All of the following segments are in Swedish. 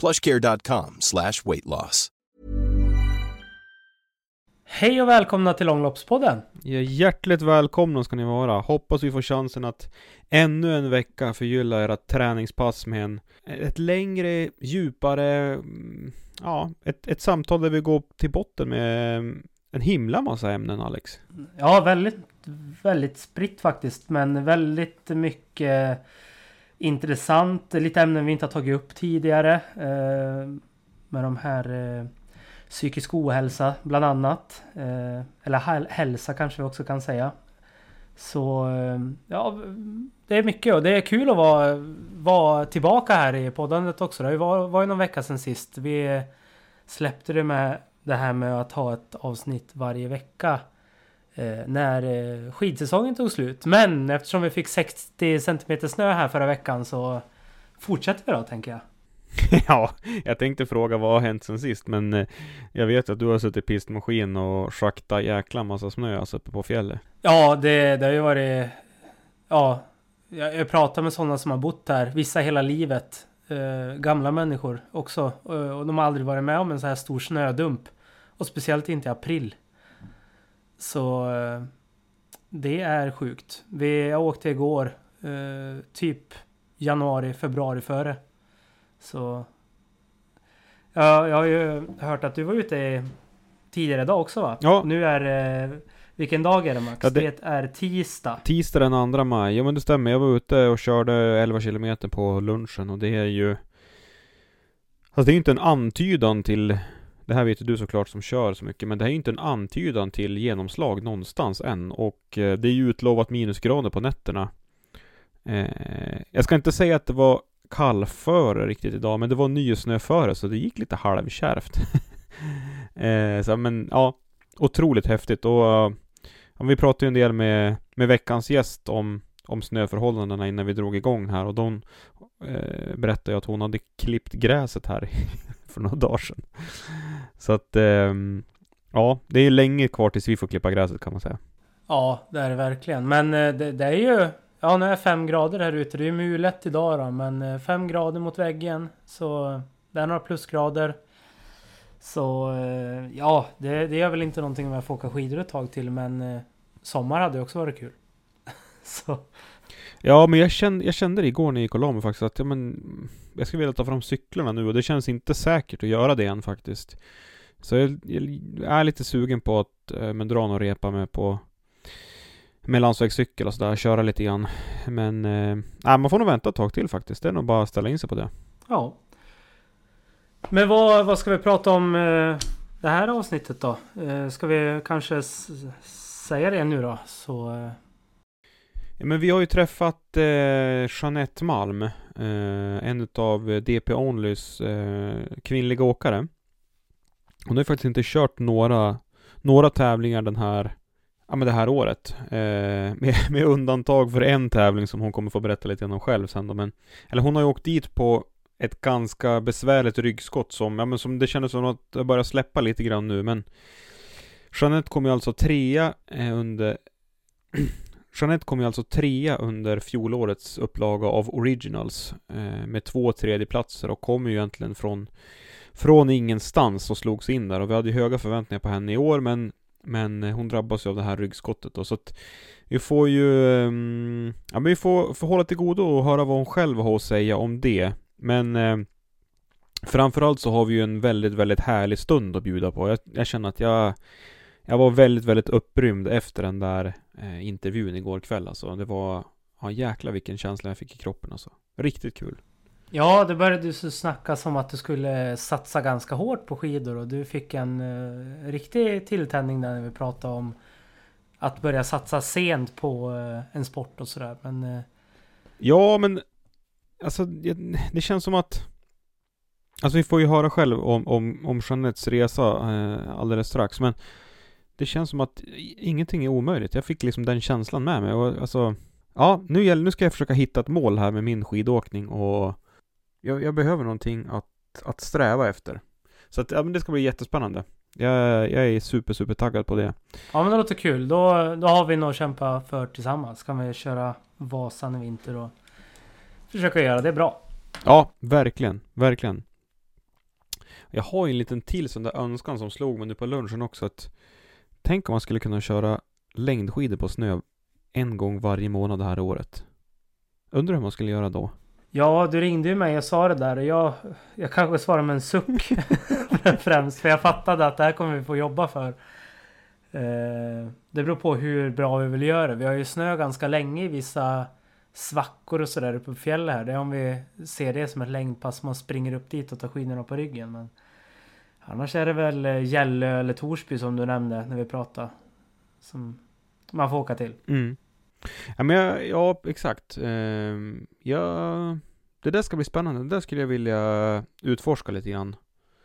plushcare.com slash weight loss. Hej och välkomna till Långloppspodden. Ja, hjärtligt välkomna ska ni vara. Hoppas vi får chansen att ännu en vecka förgylla era träningspass med en, ett längre, djupare, mm, ja, ett, ett samtal där vi går till botten med en himla massa ämnen Alex. Ja, väldigt, väldigt spritt faktiskt, men väldigt mycket intressant. Lite ämnen vi inte har tagit upp tidigare. Eh, med de här eh, psykisk ohälsa bland annat. Eh, eller hälsa kanske vi också kan säga. Så eh, ja, det är mycket och det är kul att vara, vara tillbaka här i poddandet också. Det var, var ju någon vecka sedan sist. Vi släppte det med det här med att ha ett avsnitt varje vecka. Eh, när eh, skidsäsongen tog slut. Men eftersom vi fick 60 cm snö här förra veckan så fortsätter vi då tänker jag. ja, jag tänkte fråga vad har hänt sen sist, men eh, jag vet att du har suttit i pistmaskin och schaktat jäkla massa snö alltså uppe på fjället. Ja, det, det har ju varit... Ja, jag, jag pratar med sådana som har bott här, vissa hela livet. Eh, gamla människor också. Och, och de har aldrig varit med om en så här stor snödump. Och speciellt inte i april. Så eh, det är sjukt. Vi, jag åkte igår, eh, typ januari, februari före. Så... Ja, jag har ju hört att du var ute tidigare idag också va? Ja. Nu är det... Vilken dag är det Max? Ja, det- det... är tisdag. Tisdag den 2 maj, ja men det stämmer. Jag var ute och körde 11 kilometer på lunchen och det är ju... Alltså det är ju inte en antydan till... Det här vet ju du såklart som kör så mycket, men det här är ju inte en antydan till genomslag någonstans än. Och eh, det är ju utlovat minusgrader på nätterna. Eh, jag ska inte säga att det var kallföre riktigt idag, men det var nysnöföre så det gick lite halvkärvt. eh, så, men ja, otroligt häftigt och Ja, vi pratade ju en del med, med veckans gäst om, om snöförhållandena innan vi drog igång här och de eh, berättade ju att hon hade klippt gräset här för några dagar sedan. Så att, ehm, ja, det är ju länge kvar tills vi får klippa gräset kan man säga. Ja, det är det verkligen. Men eh, det, det är ju... Ja, nu är fem grader här ute. Det är ju mulet idag då, men eh, fem grader mot väggen. Så det är några plusgrader. Så eh, ja, det, det är väl inte någonting om jag får åka skidor ett tag till, men sommar hade också varit kul. Så Ja, men jag kände, jag kände det igår när jag gick och la mig faktiskt att, ja men Jag skulle vilja ta fram cyklarna nu och det känns inte säkert att göra det än faktiskt. Så jag, är lite sugen på att eh, men dra någon repa med på med landsvägscykel och sådär, köra lite grann. Men, eh, nej, man får nog vänta ett tag till faktiskt. Det är nog bara att ställa in sig på det. ja. Men vad, vad ska vi prata om eh, det här avsnittet då? Eh, ska vi kanske säga det nu då? Så... Eh, Ja, men vi har ju träffat eh, Jeanette Malm, eh, en utav DP Onlys eh, kvinnliga åkare. Hon har ju faktiskt inte kört några, några tävlingar den här, ja men det här året. Eh, med, med undantag för en tävling som hon kommer få berätta lite grann om själv sen då, men Eller hon har ju åkt dit på ett ganska besvärligt ryggskott som, ja men som det kändes som att det börjar släppa lite grann nu men Jeanette kom ju alltså trea eh, under Jeanette kom ju alltså trea under fjolårets upplaga av Originals eh, med två tredjeplatser och kom ju egentligen från från ingenstans och slogs in där. Och vi hade höga förväntningar på henne i år men men hon drabbas ju av det här ryggskottet då. Så att vi får ju um, ja men vi får, får hålla till godo och höra vad hon själv har att säga om det. Men eh, framförallt så har vi ju en väldigt väldigt härlig stund att bjuda på. Jag, jag känner att jag jag var väldigt, väldigt upprymd efter den där eh, intervjun igår kväll alltså. Det var, ja jäkla vilken känsla jag fick i kroppen alltså. Riktigt kul. Ja, det började ju snackas om att du skulle satsa ganska hårt på skidor och du fick en uh, riktig tilltändning där när vi pratade om att börja satsa sent på uh, en sport och sådär. Men... Uh... Ja, men alltså det känns som att Alltså vi får ju höra själv om, om, om Jeanettes resa alldeles strax, men det känns som att ingenting är omöjligt. Jag fick liksom den känslan med mig och alltså Ja, nu, gäller, nu ska jag försöka hitta ett mål här med min skidåkning och jag, jag behöver någonting att, att sträva efter. Så att, ja men det ska bli jättespännande. Jag, jag är super, super taggad på det. Ja men det låter kul. Då, då har vi något att kämpa för tillsammans. Kan vi köra Vasan i vinter och försöka göra det bra. Ja, verkligen, verkligen. Jag har ju en liten till sån där önskan som slog mig nu på lunchen också att Tänk om man skulle kunna köra längdskidor på snö en gång varje månad det här året. Undrar hur man skulle göra då? Ja, du ringde ju mig och sa det där och jag, jag kanske svarade med en suck främst. För jag fattade att det här kommer vi få jobba för. Eh, det beror på hur bra vi vill göra det. Vi har ju snö ganska länge i vissa svackor och sådär uppe på fjället här. Det är om vi ser det som ett längdpass. Man springer upp dit och tar skidorna på ryggen. Men Annars är det väl eh, Gällö eller Torsby som du nämnde när vi pratade. Som man får åka till. Mm. Ja, men jag, ja exakt. Uh, ja, det där ska bli spännande. Det där skulle jag vilja utforska lite grann.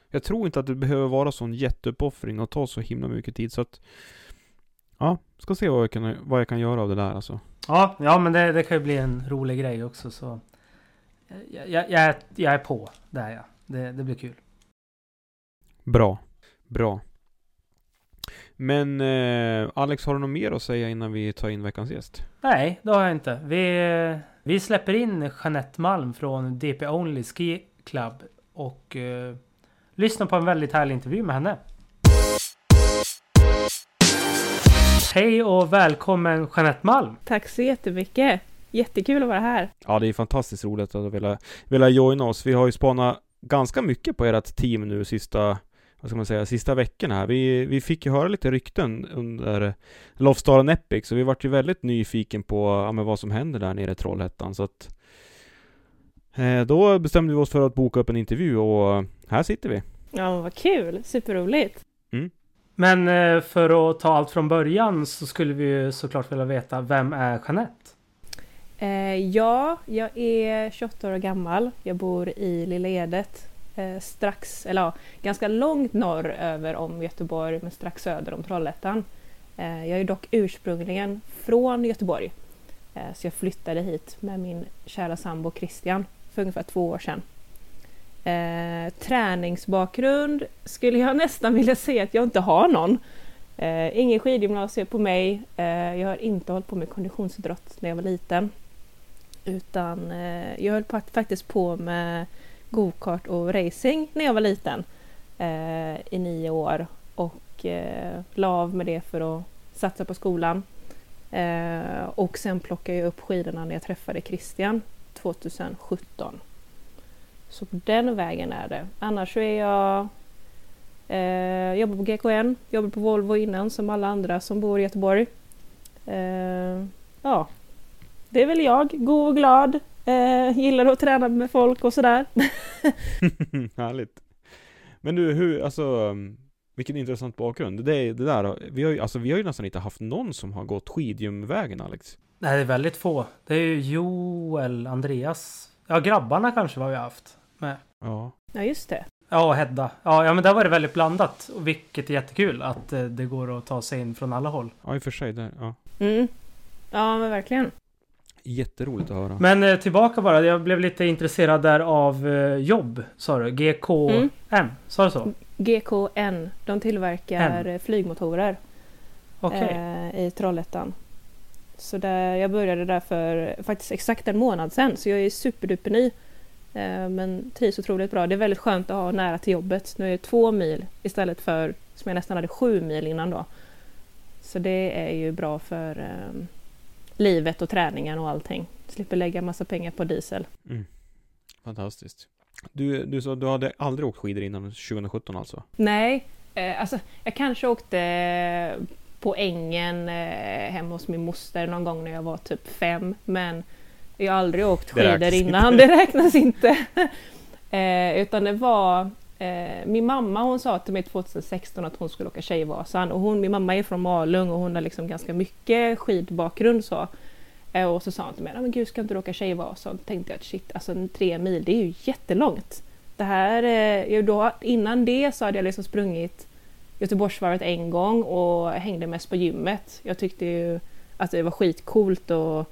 Jag tror inte att det behöver vara sån jätteuppoffring och ta så himla mycket tid så att Ja, ska se vad jag kan, vad jag kan göra av det där alltså. Ja, ja men det, det kan ju bli en rolig grej också så Jag, jag, jag, är, jag är på, det är jag. Det, det blir kul. Bra. Bra. Men eh, Alex, har du något mer att säga innan vi tar in veckans gäst? Nej, det har jag inte. Vi, vi släpper in Jeanette Malm från DP Only Ski Club och eh, lyssnar på en väldigt härlig intervju med henne. Hej och välkommen Jeanette Malm! Tack så jättemycket! Jättekul att vara här! Ja, det är fantastiskt roligt att vilja, vilja joina oss. Vi har ju spanat ganska mycket på ert team nu sista vad ska man säga, sista veckorna här. Vi, vi fick ju höra lite rykten under Lofsdalen Epic, så vi vart ju väldigt nyfiken på ja, men vad som händer där nere i Trollhättan. Så att eh, då bestämde vi oss för att boka upp en intervju och här sitter vi. Ja, vad kul! Superroligt! Mm. Men eh, för att ta allt från början så skulle vi ju såklart vilja veta, vem är Jeanette? Eh, ja, jag är 28 år gammal. Jag bor i Lilla Edet Eh, strax, eller ja, ganska långt norr över om Göteborg men strax söder om Trollhättan. Eh, jag är dock ursprungligen från Göteborg. Eh, så jag flyttade hit med min kära sambo Christian för ungefär två år sedan. Eh, träningsbakgrund skulle jag nästan vilja säga att jag inte har någon. Eh, ingen skidgymnasium på mig. Eh, jag har inte hållit på med konditionsidrott när jag var liten. Utan eh, jag höll på, faktiskt på med gokart och racing när jag var liten eh, i nio år och eh, la av med det för att satsa på skolan. Eh, och sen plockade jag upp skidorna när jag träffade Christian 2017. Så på den vägen är det. Annars så är jag eh, jobbar på GKN, jobbar på Volvo innan som alla andra som bor i Göteborg. Eh, ja, det är väl jag, god och glad, Eh, gillar att träna med folk och sådär. Härligt. Men du, hur, alltså vilken intressant bakgrund. Det, det där, vi har, ju, alltså, vi har ju nästan inte haft någon som har gått skidgymvägen Alex. Nej, det är väldigt få. Det är ju Joel, Andreas. Ja, grabbarna kanske har vi haft med. Ja. Ja, just det. Ja, och Hedda. Ja, ja, men där var det väldigt blandat. Vilket är jättekul att eh, det går att ta sig in från alla håll. Ja, i och för sig. Det, ja. Mm. Ja, men verkligen. Jätteroligt att höra. Men eh, tillbaka bara, jag blev lite intresserad där av eh, jobb, sa du? GKM, Mm. sa du så? GKN, de tillverkar N. eh, flygmotorer Okej. eh, i Trollhättan. Så där, jag började där för faktiskt exakt en månad sedan, så jag är superduper ny. Eh, men trivs otroligt bra. Det är väldigt skönt att ha nära till jobbet. Nu är det två mil istället för, som jag nästan hade, sju mil innan då. Så det är ju bra för eh, livet och träningen och allting. Slipper lägga massa pengar på diesel. Mm. Fantastiskt. Du, du sa du hade aldrig åkt skidor innan 2017 alltså? Nej, eh, alltså jag kanske åkte på ängen eh, hemma hos min moster någon gång när jag var typ fem, men jag har aldrig åkt skidor innan, inte. det räknas inte. eh, utan det var eh, min mamma hon sa till mig 2016 att hon skulle åka Tjejvasan och hon, min mamma är från Malung och hon har liksom ganska mycket skidbakgrund så. Eh, och så sa hon till mig, men gud ska inte du åka Tjejvasan? Då tänkte jag att shit, alltså tre mil det är ju jättelångt. Det här, eh, då, innan det så hade jag liksom sprungit Göteborgsvarvet en gång och hängde mest på gymmet. Jag tyckte ju att det var skitcoolt och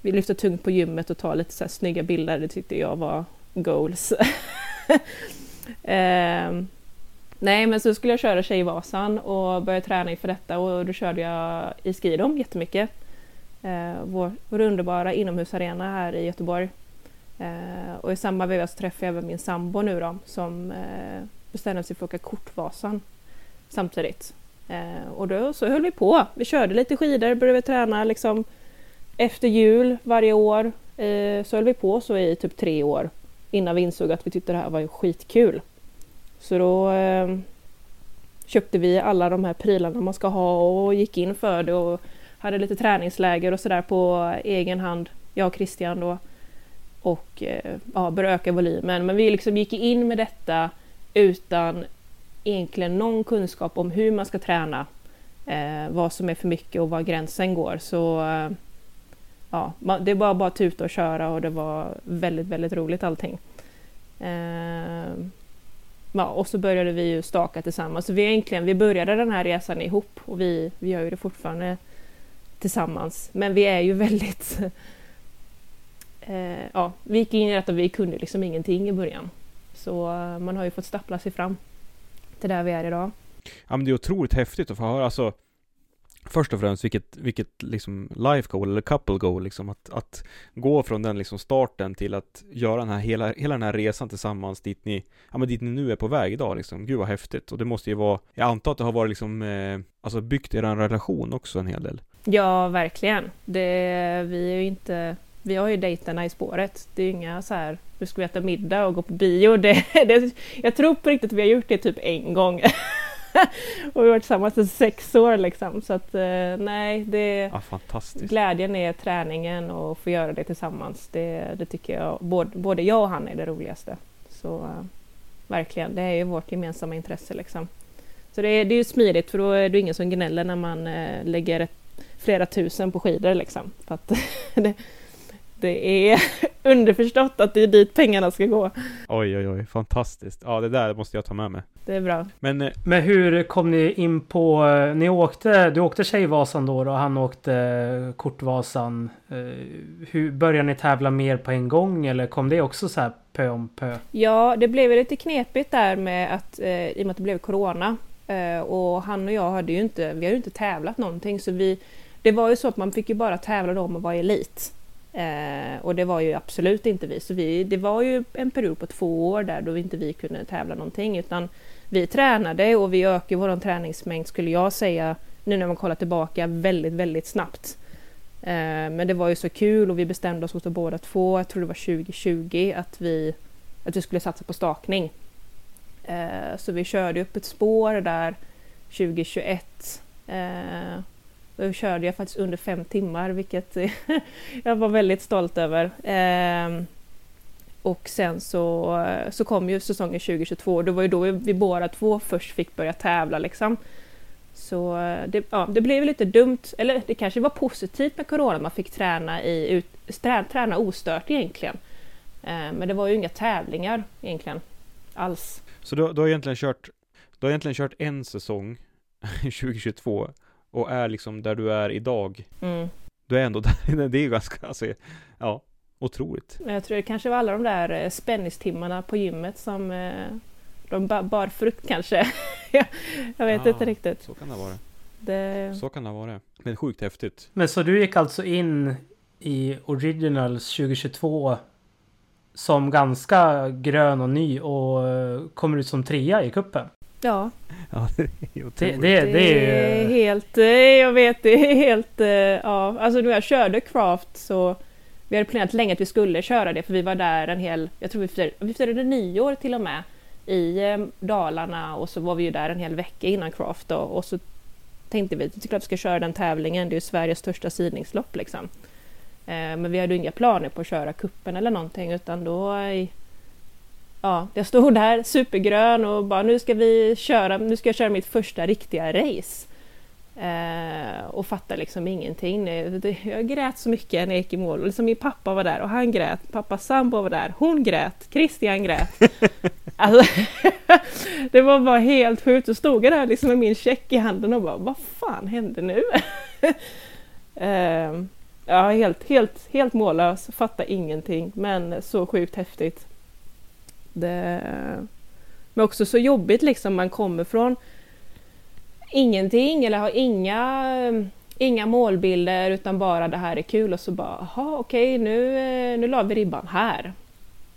vi lyfte tungt på gymmet och ta lite så här snygga bilder. Det tyckte jag var goals. Eh, nej, men så skulle jag köra Tjejvasan och börja träna inför detta och då körde jag i skidom jättemycket. Eh, vår, vår underbara inomhusarena här i Göteborg. Eh, och i samma veva så träffade jag även min sambo nu då som eh, bestämde sig för att åka Kortvasan samtidigt. Eh, och då så höll vi på. Vi körde lite skidor, började träna liksom efter jul varje år. Eh, så höll vi på så i typ tre år innan vi insåg att vi tyckte det här var ju skitkul. Så då eh, köpte vi alla de här prylarna man ska ha och gick in för det och hade lite träningsläger och sådär på egen hand, jag och Christian då. Och eh, ja, började öka volymen. Men vi liksom gick in med detta utan egentligen någon kunskap om hur man ska träna. Eh, vad som är för mycket och var gränsen går. Så eh, ja, det var bara att tuta och köra och det var väldigt, väldigt roligt allting. Eh, ja, och så började vi ju staka tillsammans. Så vi egentligen, vi började den här resan ihop och vi, vi gör ju det fortfarande tillsammans. Men vi är ju väldigt... Eh, ja, vi gick in i detta och vi kunde liksom ingenting i början. Så eh, man har ju fått stappla sig fram till där vi är idag. Ja men det är otroligt häftigt att få höra, alltså Först och främst vilket, vilket liksom life goal eller couple goal liksom att, att gå från den liksom starten till att göra den här hela, hela den här resan tillsammans dit ni, ja men dit ni nu är på väg idag liksom. Gud vad häftigt. Och det måste ju vara, jag antar att det har varit liksom, eh, alltså byggt er relation också en hel del. Ja, verkligen. Det, vi är ju inte... Vi har ju dejterna i spåret. Det är ju inga så här, nu ska vi äta middag och gå på bio. Det, det, jag tror på riktigt att vi har gjort det typ en gång. och vi har varit tillsammans i sex år liksom. Så att eh, nej, det... Ja, fantastiskt. Glädjen är träningen och få göra det tillsammans. Det, det tycker jag, både, både jag och han är det roligaste. Så eh, verkligen, det är ju vårt gemensamma intresse liksom. Så det är, det är ju smidigt för då är det ingen som gnäller när man eh, lägger flera tusen på skidor liksom. För att det, det är underförstått att det är dit pengarna ska gå. Oj oj oj, fantastiskt. Ja det där måste jag ta med mig. Det är bra. Men eh, Men hur kom ni in på... eh, Ni åkte... Du åkte Tjejvasan då och han åkte eh, Kortvasan. Hur Började ni tävla mer på en gång eller kom det också så här pö om pö? Ja, det blev lite knepigt där med att i och med att det blev corona och han och jag hade ju inte, vi har ju inte tävlat någonting så vi, det var ju så att man fick ju bara tävla då om man var elit. Eh, och det var ju absolut inte vi, så vi, det var ju en period på två år där då inte vi kunde tävla någonting utan vi tränade och vi ökade vår träningsmängd skulle jag säga nu när man kollar tillbaka väldigt, väldigt snabbt. Eh, men det var ju så kul och vi bestämde oss för båda två, jag tror det var 2020, att vi, att vi skulle satsa på stakning. Eh, så vi körde upp ett spår där 2021. Då körde jag faktiskt under fem timmar, vilket jag var väldigt stolt över. Ehm, och sen så, så kom ju säsongen 2022 det var ju då vi, vi båda två först fick börja tävla liksom. Så eh, det, ja, det blev lite dumt, eller det kanske var positivt med corona, man fick träna, i, ut, trä, träna ostört egentligen. Ehm, men det var ju inga tävlingar egentligen alls. Så du, du har egentligen kört, du har egentligen kört en säsong 2022 och är liksom där du är idag. Mm. du är ändå där. Det är ju ganska, alltså, ja, otroligt. Jag tror det kanske var alla de där eh, spänningstimmarna på gymmet som eh, de bar frukt kanske. jag vet Ja, inte riktigt. Så kan det vara. Det, Så kan det vara. Men sjukt häftigt. Men så du gick alltså in i Originals 2022 som ganska grön och ny och eh, kommer ut som trea i kuppen. Ja, Ja, det är Det, det, det, är helt, eh, jag vet, det är helt, eh, ja, alltså när jag körde Craft så vi hade planerat länge att vi skulle köra det för vi var där en hel, jag tror vi firade, vi firade nyår till och med i eh, Dalarna och så var vi ju där en hel vecka innan Craft då, och så tänkte vi att vi ska köra den tävlingen, det är ju Sveriges största sidningslopp liksom. Men vi hade inga planer på att köra kuppen eller någonting utan då Ja, jag stod där supergrön och bara nu ska vi köra, nu ska jag köra mitt första riktiga race. Eh, och fattar liksom ingenting. Det- Jag grät så mycket när jag gick i mål. Och Liksom min pappa var där och han grät. Pappas sambo var där. Hon grät. Christian grät. Alltså, det var bara helt sjukt. Så stod jag där liksom med min check i handen och bara vad fan hände nu? eh, ja, helt, helt, helt mållös. Fattar ingenting. Men så sjukt häftigt. Det, men också så jobbigt liksom. Man kommer från ingenting eller har inga, inga målbilder utan bara det här är kul och så bara, jaha okej nu, eh, nu la vi ribban här.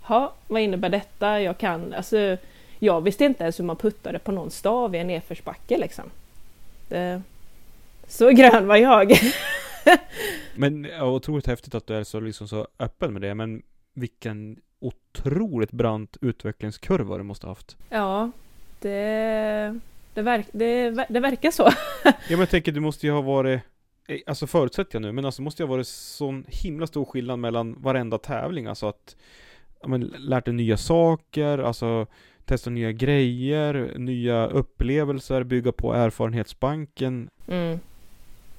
Ja, vad innebär detta? Jag kan, alltså, jag visste inte ens hur man puttade på någon stav i en nedförsbacke liksom. Det, så grön var jag. Men ja, otroligt häftigt att du är så, liksom så öppen med det. Men vilken otroligt brant utvecklingskurva du måste ha haft. ja, det, det, verk, det, det verkar så. Ja men jag tänker du måste ju ha varit eh, Alltså förutsätter jag nu, men alltså måste ju ha varit sån himla stor skillnad mellan varenda tävling, alltså att men, lärt dig nya saker, alltså testa nya grejer, nya upplevelser, bygga på erfarenhetsbanken. Mm.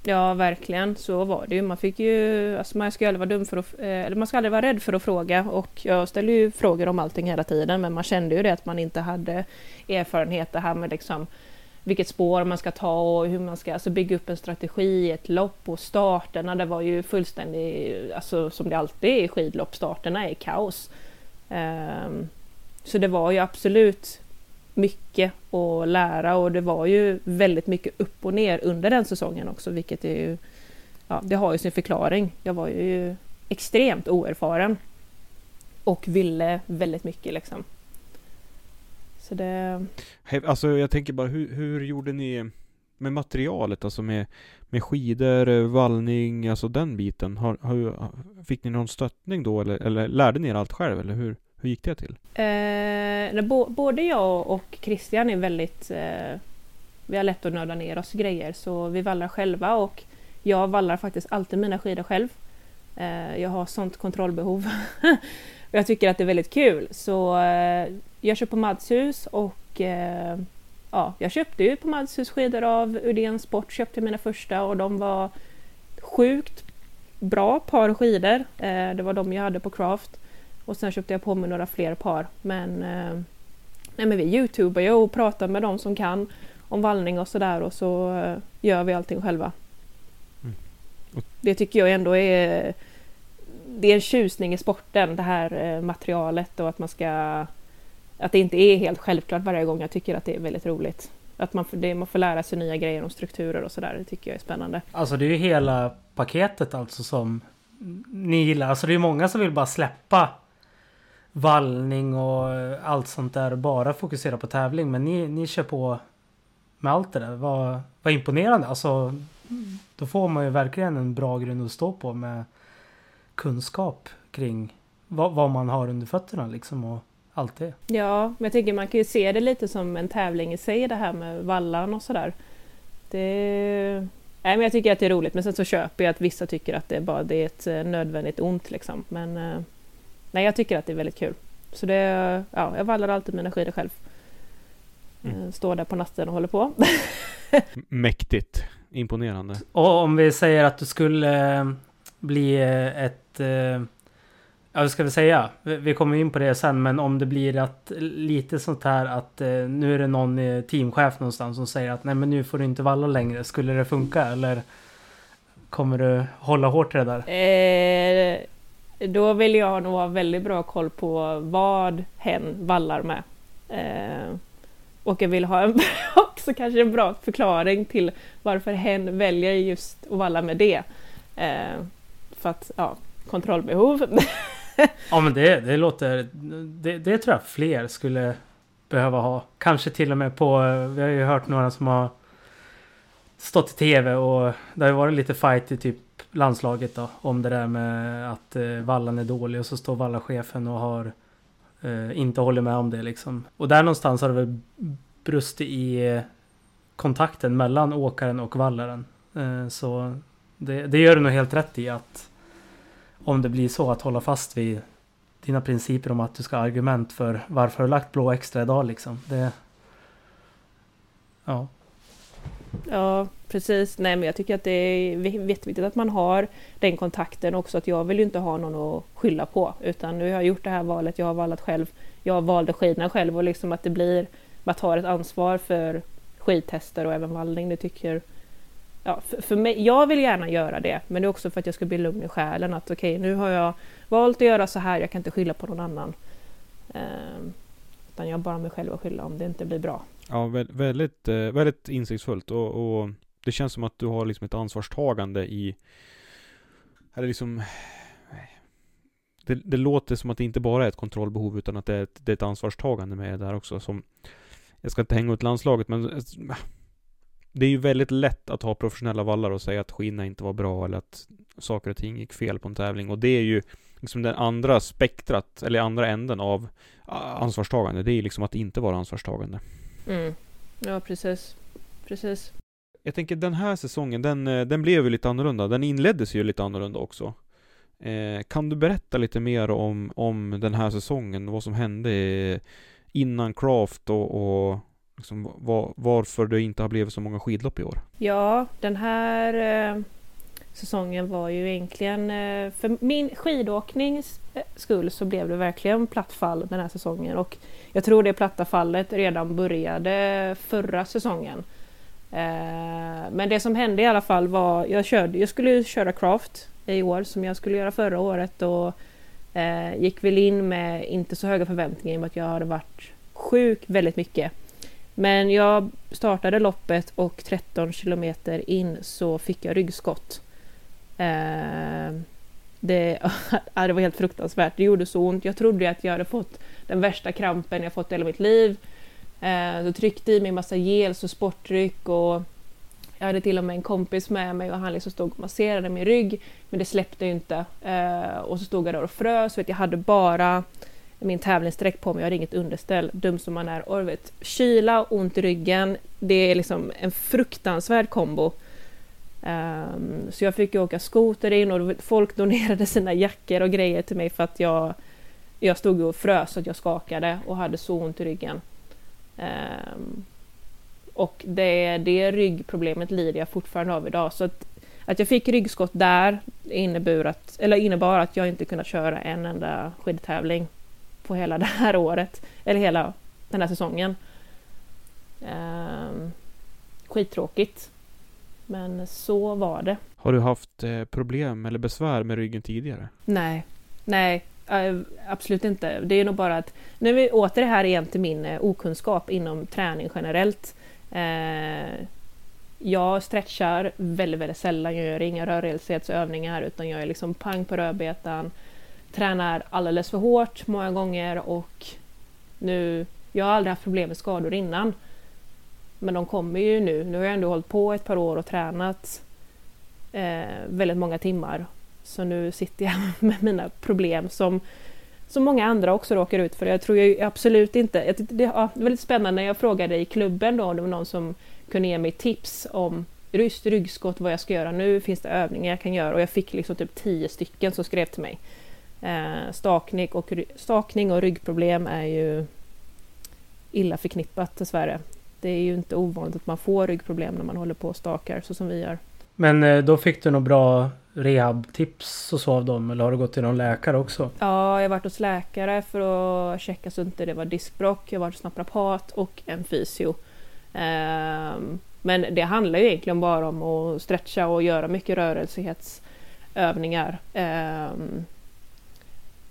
Ja, verkligen. Så var det ju. Man fick ju... Alltså man ska aldrig vara dum för att... Eh, eller man ska aldrig vara rädd för att fråga. Och jag ställer ju frågor om allting hela tiden. Men man kände ju det att man inte hade erfarenhet det här med liksom vilket spår man ska ta och hur man ska alltså bygga upp en strategi i ett lopp och starterna det var ju fullständigt, alltså som det alltid är i skidlopp, starterna är kaos. Um, så det var ju absolut mycket att lära och det var ju väldigt mycket upp och ner under den säsongen också, vilket är ju... Ja, det har ju sin förklaring. Jag var ju extremt oerfaren och ville väldigt mycket liksom. Så det... Alltså jag tänker bara, hur, hur gjorde ni med materialet, alltså med, med skidor, vallning, alltså den biten? Har, har, fick ni någon stöttning då eller, eller lärde ni er allt själv eller hur, hur gick det till? Eh, nej, bo, både jag och Christian är väldigt... Eh, vi har lätt att nörda ner oss i grejer så vi vallar själva och jag vallar faktiskt alltid mina skidor själv. Eh, jag har sånt kontrollbehov. och jag tycker att det är väldigt kul så eh, jag kör på Madshus och eh, ja, jag köpte ju på Madshus skidor av Udén Sport, köpte mina första och de var sjukt bra par skidor. Eh, det var de jag hade på Craft. Och sen köpte jag på mig några fler par. Men, eh, nej, men vi youtubar ju och pratar med de som kan om vallning och sådär och så eh, gör vi allting själva. Mm. Det tycker jag ändå är det är en tjusning i sporten, det här eh, materialet och att man ska att det inte är helt självklart varje gång. Jag tycker att det är väldigt roligt. Att man det, man får lära sig nya grejer om strukturer och sådär. Det tycker jag är spännande. Alltså det är ju hela paketet alltså som ni gillar. Alltså det är många som vill bara släppa vallning och allt sånt där och bara fokusera på tävling. Men ni, ni kör på med allt det där. Vad, vad imponerande. Alltså då får man ju verkligen en bra grund att stå på med kunskap kring vad, vad man har under fötterna liksom och allt det. Ja, men jag tycker man kan ju se det lite som en tävling i sig det här med vallan och sådär. Det... Nej, men jag tycker att det är roligt men sen så köper jag att vissa tycker att det är bara det är ett eh, nödvändigt ont liksom. Men eh, nej, jag tycker att det är väldigt kul. Så det, ja, jag vallar alltid mina skidor själv. Mm. Eh, Står där på natten och håller på. Mäktigt. Imponerande. Och om vi säger att du skulle eh, bli eh, ett... Ja, vad ska vi säga? Vi kommer in på det sen, men om det blir att lite sånt här att nu är det någon teamchef någonstans som säger att nej men nu får du inte valla längre. Skulle det funka eller? Kommer du hålla hårt i det där? Eh, då vill jag nog ha väldigt bra koll på vad hen vallar med. Eh, och jag vill ha en, också kanske en bra förklaring till varför hen väljer just att valla med det. Eh, för att, ja, kontrollbehov. ja men det, det låter... Det, det tror jag fler skulle behöva ha. Kanske till och med på... Eh, vi har ju hört några som har stått i tv och det har ju varit lite fight i typ landslaget då. Om det där med att eh, vallan är dålig och så står vallachefen och har eh, inte håller med om det liksom. Och där någonstans har det väl brustit i eh, kontakten mellan åkaren och vallaren. Eh, så det, det gör du nog helt rätt i att om det blir så att hålla fast vid dina principer om att du ska ha argument för varför du har lagt blå extra idag liksom. Det... Ja. Ja, precis. Nej, men jag tycker att det är jätteviktigt att man har den kontakten också. Att jag vill ju inte ha någon att skylla på, utan nu har jag gjort det här valet. Jag har vallat själv. Jag valde skidorna själv och liksom att det blir man tar ett ansvar för skidtester och även vallning. Det tycker ja, för, för mig, jag vill gärna göra det, men det är också för att jag ska bli lugn i själen. Att okej, okay, nu har jag valt att göra så här. Jag kan inte skylla på någon annan. Eh, utan jag har bara mig själv att skylla om det inte blir bra. Ja, väldigt, eh, väldigt insiktsfullt och, och det känns som att du har liksom ett ansvarstagande i eller liksom det, det, låter som att det inte bara är ett kontrollbehov utan att det är ett, det är ett ansvarstagande med det där också som Jag ska inte hänga ut landslaget men Det är ju väldigt lätt att ha professionella vallar och säga att skidorna inte var bra eller att saker och ting gick fel på en tävling och det är ju liksom den andra spektrat, eller andra änden av ansvarstagande. Det är liksom att inte vara ansvarstagande. Mm. Ja, precis. Precis. Jag tänker den här säsongen, den, eh, den blev ju lite annorlunda. Den inleddes ju lite annorlunda också. Eh, kan du berätta lite mer om, om den här säsongen? Vad som hände innan Craft och, och liksom var, varför det inte har blivit så många skidlopp i år? Ja, den här eh, säsongen var ju egentligen eh, för min skidåknings eh, skull så blev det verkligen platt fall den här säsongen och jag tror det platta fallet redan började förra säsongen. Eh, men det som hände i alla fall var, jag, körde, jag skulle köra Craft i år som jag skulle göra förra året och gick väl in med inte så höga förväntningar i och med att jag hade varit sjuk väldigt mycket. Men jag startade loppet och 13 kilometer in så fick jag ryggskott. Eh, det, det var helt fruktansvärt. Det gjorde så ont. Jag trodde att jag hade fått den värsta krampen jag fått i hela mitt liv. Eh, så tryckte i mig massa gels och sportdryck och jag hade till och med en kompis med mig och han liksom stod och masserade min rygg men det släppte ju inte. Eh, och så stod jag där och frös. Vet, jag hade bara min tävlingsdräkt på mig, jag hade inget underställ. Dum som man är. Och vet, kyla, ont i ryggen. Det är liksom en fruktansvärd kombo. Um, så jag fick åka skoter in och folk donerade sina jackor och grejer till mig för att jag, jag stod och frös så att jag skakade och hade så ont i ryggen. Um, och det, det ryggproblemet lider jag fortfarande av idag. Så att, att jag fick ryggskott där innebar att, eller innebar att jag inte kunnat köra en enda skidtävling på hela det här året, eller hela den här säsongen. Um, skittråkigt. Men så var det. Har du haft eh, problem eller besvär med ryggen tidigare? Nej, nej, absolut inte. Det är nog bara att, nu är vi åter här igen till min eh, okunskap inom träning generellt. Eh, jag stretchar väldigt, väldigt sällan. Jag gör inga rörlighetsövningar utan jag är liksom pang på rödbetan. Tränar alldeles för hårt många gånger och nu... Jag har aldrig haft problem med skador innan. Men de kommer ju nu. Nu har jag ändå hållit på ett par år och tränat eh, väldigt många timmar. Så nu sitter jag med mina problem som, som många andra också råkar ut för. Jag tror ju absolut inte... Det, ja, det var lite spännande när jag frågade i klubben då om det var någon som kunde ge mig tips om just ryggskott, vad jag ska göra nu, finns det övningar jag kan göra? Och jag fick liksom typ tio stycken som skrev till mig. Eh, stakning, och, stakning och ryggproblem är ju illa förknippat dessvärre det är ju inte ovanligt att man får ryggproblem när man håller på och stakar så som vi gör. Men eh, då fick du nog bra rehabtips och så av dem eller har du gått till någon läkare också? Ja, jag har varit hos läkare för att checka så inte det var diskbråck. Jag har varit hos naprapat och en fysio. Ehm, Men det handlar ju egentligen bara om att stretcha och göra mycket rörelseghetsövningar. Ehm,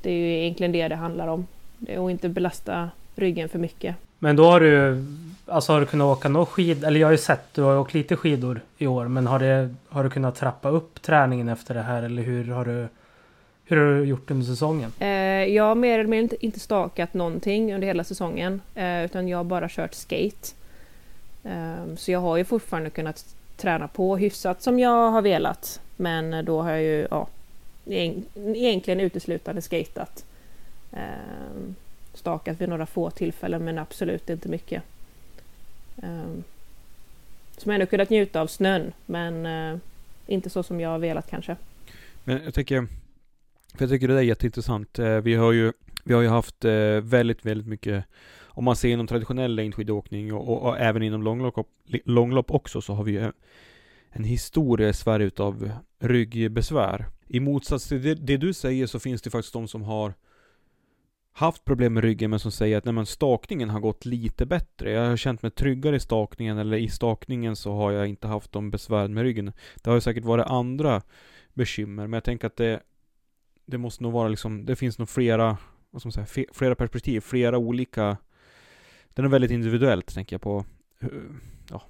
det är ju egentligen det det handlar om. Att inte belasta ryggen för mycket. Men då har du Alltså har du kunnat åka någon skid? Eller jag har ju sett du har åkt lite skidor i år. Men har, det, har du kunnat trappa upp träningen efter det här? Eller hur har du hur har du gjort under säsongen? Eh, jag har mer eller mindre inte stakat någonting under hela säsongen. Eh, utan jag har bara kört skate. Eh, så jag har ju fortfarande kunnat träna på hyfsat som jag har velat. Men eh, då har jag ju ja, egentligen uteslutande skatat. Eh, stakat vid några få tillfällen men absolut inte mycket. Ehm, som ändå kunnat njuta av snön men eh, inte så som jag har velat kanske. Men jag tycker, för jag tycker det är jätteintressant. Eh, vi har ju, vi har ju haft eh, väldigt, väldigt mycket om man ser inom traditionell längdskidåkning och, och, och, även inom långlopp, långlopp också så har vi ju en historia i Sverige utav ryggbesvär. I motsats till det, det, du säger så finns det faktiskt de som har haft problem med ryggen men som säger att nej, men stakningen har gått lite bättre. Jag har känt mig tryggare i stakningen eller i stakningen så har jag inte haft de besvär med ryggen. Det har ju säkert varit andra bekymmer men jag tänker att det Det måste nog vara liksom, det finns nog flera Vad ska man säga, flera perspektiv, flera olika Den är väldigt individuellt tänker jag på Ja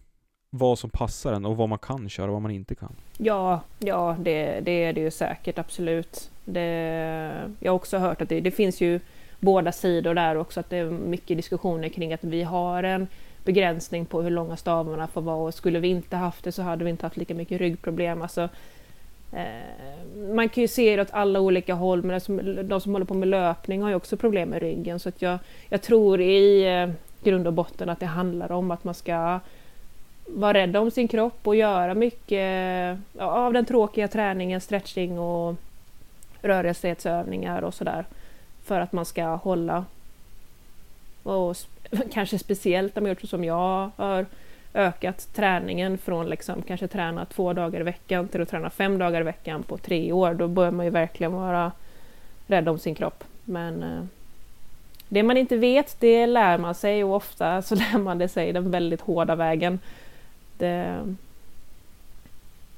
Vad som passar en och vad man kan köra och vad man inte kan. Ja, ja det, det är det ju säkert absolut. Det, jag har också hört att det, det finns ju båda sidor där också, att det är mycket diskussioner kring att vi har en begränsning på hur långa stavarna får vara och skulle vi inte haft det så hade vi inte haft lika mycket ryggproblem. Alltså, eh, man kan ju se det åt alla olika håll, men som, de som håller på med löpning har ju också problem med ryggen. Så att jag, jag tror i eh, grund och botten att det handlar om att man ska vara rädd om sin kropp och göra mycket av den tråkiga träningen, stretching och rörelseghetsövningar och sådär för att man ska hålla. Och kanske speciellt om man gjort som jag har ökat träningen från liksom kanske träna två dagar i veckan till att träna fem dagar i veckan på tre år. Då bör man ju verkligen vara rädd om sin kropp. Men eh, det man inte vet, det lär man sig och ofta så lär man det sig den väldigt hårda vägen. Det,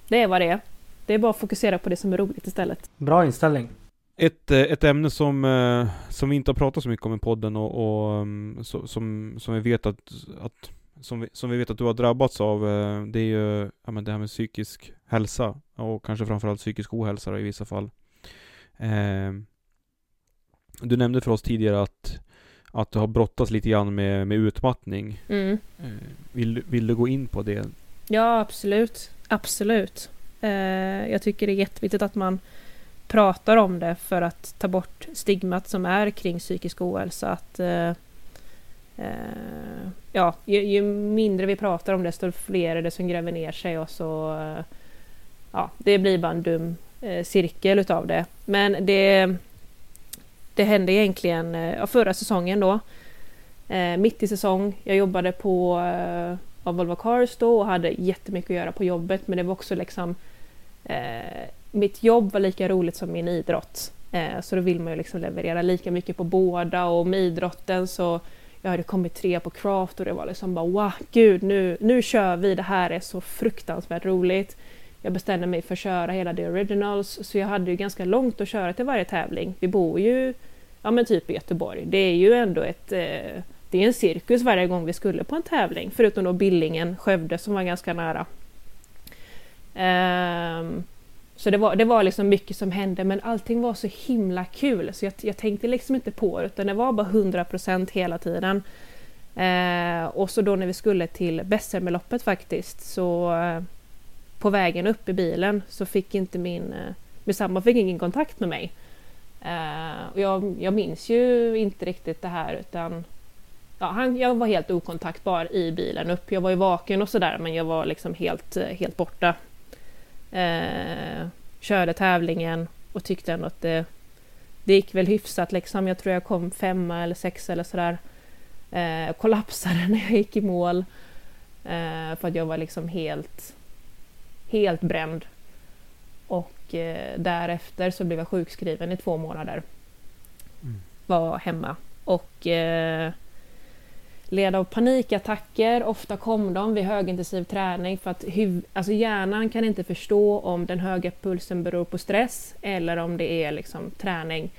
det är vad det är. Det är bara att fokusera på det som är roligt istället. Bra inställning. Ett, eh, ett ämne som, eh, som vi inte har pratat så mycket om i podden och, och mm, som, som vi vet att, att som vi, som vi vet att du har drabbats av, eh, det är ju ja, men det här med psykisk hälsa och kanske framförallt psykisk ohälsa i vissa fall. Eh, du nämnde för oss tidigare att, att du har brottats lite grann med, med utmattning. Mm. Eh, vill, vill du gå in på det? Ja, absolut. Absolut. Eh, jag tycker det är jätteviktigt att man pratar om det för att ta bort stigmat som är kring psykisk ohälsa. Att, eh, eh, ja, ju, ju, mindre vi pratar om det, desto fler är det som gräver ner sig och så... Eh, ja, det blir bara en dum eh, cirkel utav det. Men det, det hände egentligen eh, förra säsongen då. Eh, mitt i säsong. Jag jobbade på eh, Volvo Cars då och hade jättemycket att göra på jobbet men det var också liksom eh, mitt jobb var lika roligt som min idrott. Eh, så då vill man ju liksom leverera lika mycket på båda och med idrotten så jag hade kommit tre på craft och det var liksom bara wow, gud nu, nu kör vi, det här är så fruktansvärt roligt. Jag bestämde mig för att köra hela The Originals så jag hade ju ganska långt att köra till varje tävling. Vi bor ju ja men typ i Göteborg. Det är ju ändå ett eh, det är en cirkus varje gång vi skulle på en tävling, förutom då Billingen, Skövde som var ganska nära. Um, så det var, det var liksom mycket som hände men allting var så himla kul så jag, jag tänkte liksom inte på det utan det var bara 100% hela tiden. Eh, och så då när vi skulle till Bessemerloppet faktiskt så eh, på vägen upp i bilen så fick inte min, eh, min sambo fick ingen kontakt med mig. Eh, och jag, jag minns ju inte riktigt det här utan ja, han, jag var helt okontaktbar i bilen upp. Jag var ju vaken och sådär men jag var liksom helt, eh, helt borta. Eh, körde tävlingen och tyckte ändå att det, det gick väl hyfsat liksom. Jag tror jag kom femma eller sexa eller sådär. Eh, kollapsade när jag gick i mål. Eh, för att jag var liksom helt, helt bränd. Och eh, därefter så blev jag sjukskriven i två månader. Mm. Var hemma. Och eh, led av panikattacker. Ofta kom de vid högintensiv träning för att huv- alltså hjärnan kan inte förstå om den höga pulsen beror på stress eller om det är liksom träning.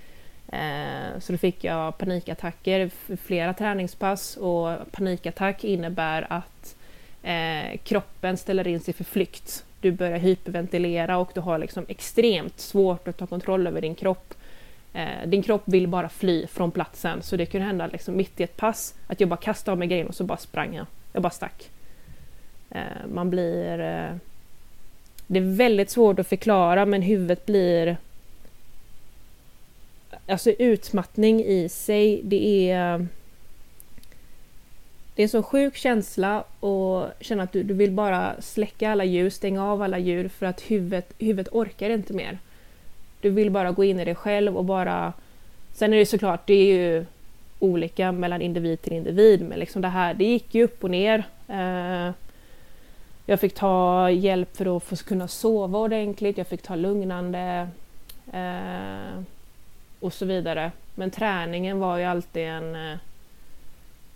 Eh, så då fick jag panikattacker flera träningspass och panikattack innebär att eh, kroppen ställer in sig för flykt. Du börjar hyperventilera och du har liksom extremt svårt att ta kontroll över din kropp. Eh, din kropp vill bara fly från platsen så det kunde hända liksom mitt i ett pass att jag bara kastade av mig grejen och så bara sprang jag. Jag bara stack. Eh, man blir... Eh, det är väldigt svårt att förklara men huvudet blir... Alltså utmattning i sig, det är... Det är en så sjuk känsla och känna att du, du vill bara släcka alla ljus, stänga av alla ljud för att huvudet, huvudet orkar inte mer. Du vill bara gå in i dig själv och bara... Sen är det såklart, det är ju olika mellan individ till individ, men liksom det här, det gick ju upp och ner. Eh, jag fick ta hjälp för att få kunna sova ordentligt, jag fick ta lugnande eh, och så vidare. Men träningen var ju alltid en, eh,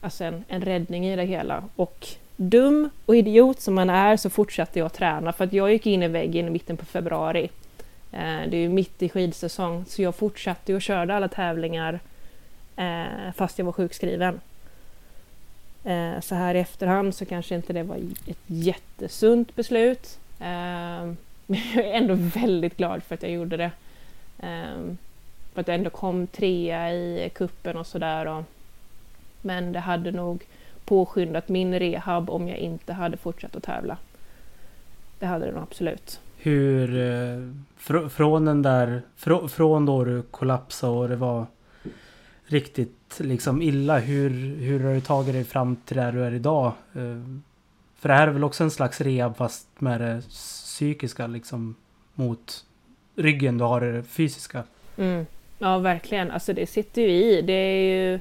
alltså en, en räddning i det hela. Och dum och idiot som man är så fortsatte jag träna för att jag gick in i väggen i mitten på februari. Eh, det är ju mitt i skidsäsong så jag fortsatte och körde alla tävlingar eh, fast jag var sjukskriven. Eh, så här i efterhand så kanske inte det var ett jättesunt beslut. Men jag är ändå väldigt glad för att jag gjorde det. För att jag ändå kom trea i kuppen och sådär. Men det hade nog påskyndat min rehab om jag inte hade fortsatt att tävla. Det hade det nog absolut hur eh, fr från den där fr från då du kollapsade och det var riktigt liksom illa. Hur, hur har du tagit dig fram till där du är idag? Eh, för det här är väl också en slags rehab fast med det psykiska liksom mot ryggen. Du har det fysiska. Mm. Ja, verkligen. Alltså det sitter ju i. Det är ju...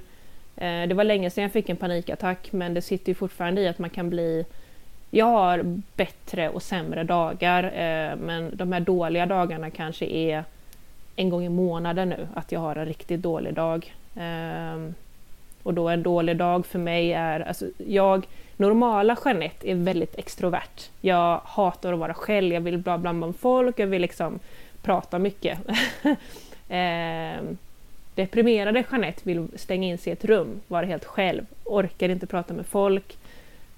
Eh, det var länge sedan jag fick en panikattack men det sitter ju fortfarande i att man kan bli jag har bättre och sämre dagar, eh, men de här dåliga dagarna kanske är en gång i månaden nu, att jag har en riktigt dålig dag. Eh, och då en dålig dag för mig är, alltså jag, normala Jeanette är väldigt extrovert. Jag hatar att vara själv, jag vill vara bland folk, jag vill liksom prata mycket. eh, deprimerade Jeanette vill stänga in sig i ett rum, vara helt själv, orkar inte prata med folk.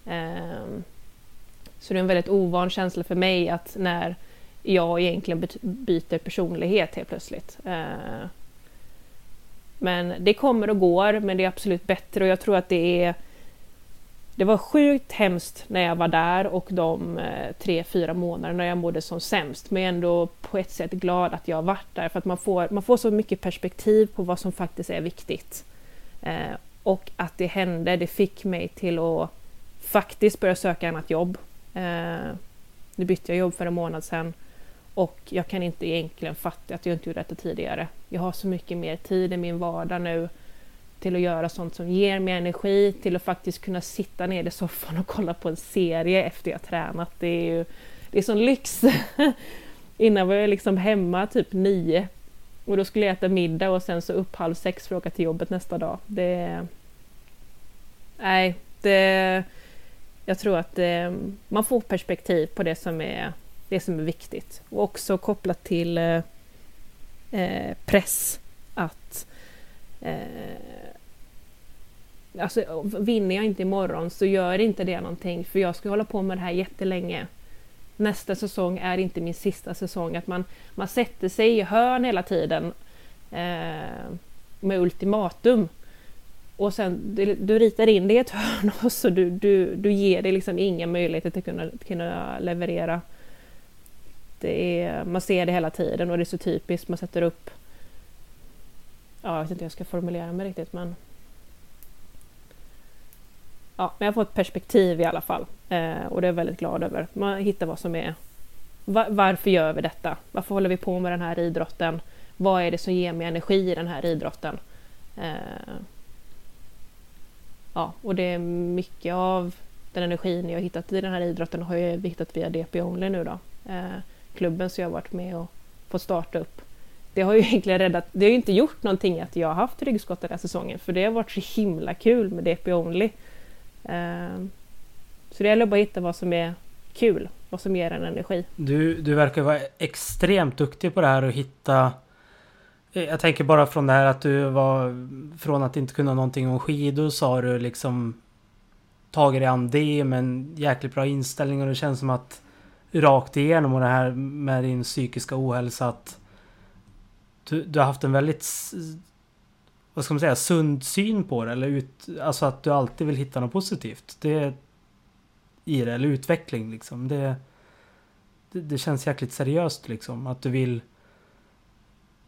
Eh, så det är en väldigt ovan känsla för mig att när jag egentligen byter personlighet helt plötsligt. Eh, men det kommer och går, men det är absolut bättre och jag tror att det är det var sjukt hemskt när jag var där och de eh, tre, fyra månaderna jag mådde som sämst. Men jag är ändå på ett sätt glad att jag varit där för att man får, man får så mycket perspektiv på vad som faktiskt är viktigt. Eh, och att det hände, det fick mig till att faktiskt börja söka annat jobb. Eh, nu bytte jag jobb för en månad sedan och jag kan inte egentligen fatta att jag inte gjorde detta tidigare. Jag har så mycket mer tid i min vardag nu till att göra sånt som ger mig energi, till att faktiskt kunna sitta ner i soffan och kolla på en serie efter jag tränat. Det är ju det är sån lyx. Innan var jag liksom hemma typ nio och då skulle jag äta middag och sen så upp halv sex för att åka till jobbet nästa dag. Det... Nej, det jag tror att eh, man får perspektiv på det som är, det som är viktigt. Och också kopplat till eh, eh, press. Att eh, alltså, vinner jag inte imorgon så gör inte det någonting för jag ska hålla på med det här jättelänge. Nästa säsong är inte min sista säsong. Att man, man sätter sig i hörn hela tiden eh, med ultimatum och sen du, du ritar in det i ett hörn och så du, du, du ger det liksom inga möjligheter till att kunna, kunna leverera. Det är, man ser det hela tiden och det är så typiskt. Man sätter upp... Ja, jag vet inte hur jag ska formulera mig riktigt men... Ja, men jag får ett perspektiv i alla fall eh, och det är jag väldigt glad över. Man hittar vad som är... Var, varför gör vi detta? Varför håller vi på med den här idrotten? Vad är det som ger mig energi i den här idrotten? Eh, ja, och det är mycket av den energin jag hittat i den här idrotten har jag hittat via DP Only nu då. Eh, klubben som jag varit med och fått starta upp. Det har ju egentligen räddat, det har ju inte gjort någonting att jag har haft ryggskott den här säsongen för det har varit så himla kul med DP Only. Eh, så det gäller bara att hitta vad som är kul, vad som ger en energi. Du, du verkar vara extremt duktig på det här att hitta jag tänker bara från det här att du var Från att inte kunna någonting om skidor så har du liksom Tagit dig an det med en jäkligt bra inställning och det känns som att Rakt igenom och det här med din psykiska ohälsa att Du, du har haft en väldigt Vad ska man säga, sund syn på det eller ut Alltså att du alltid vill hitta något positivt. Det I det, eller utveckling liksom. Det det, det känns jäkligt seriöst liksom att du vill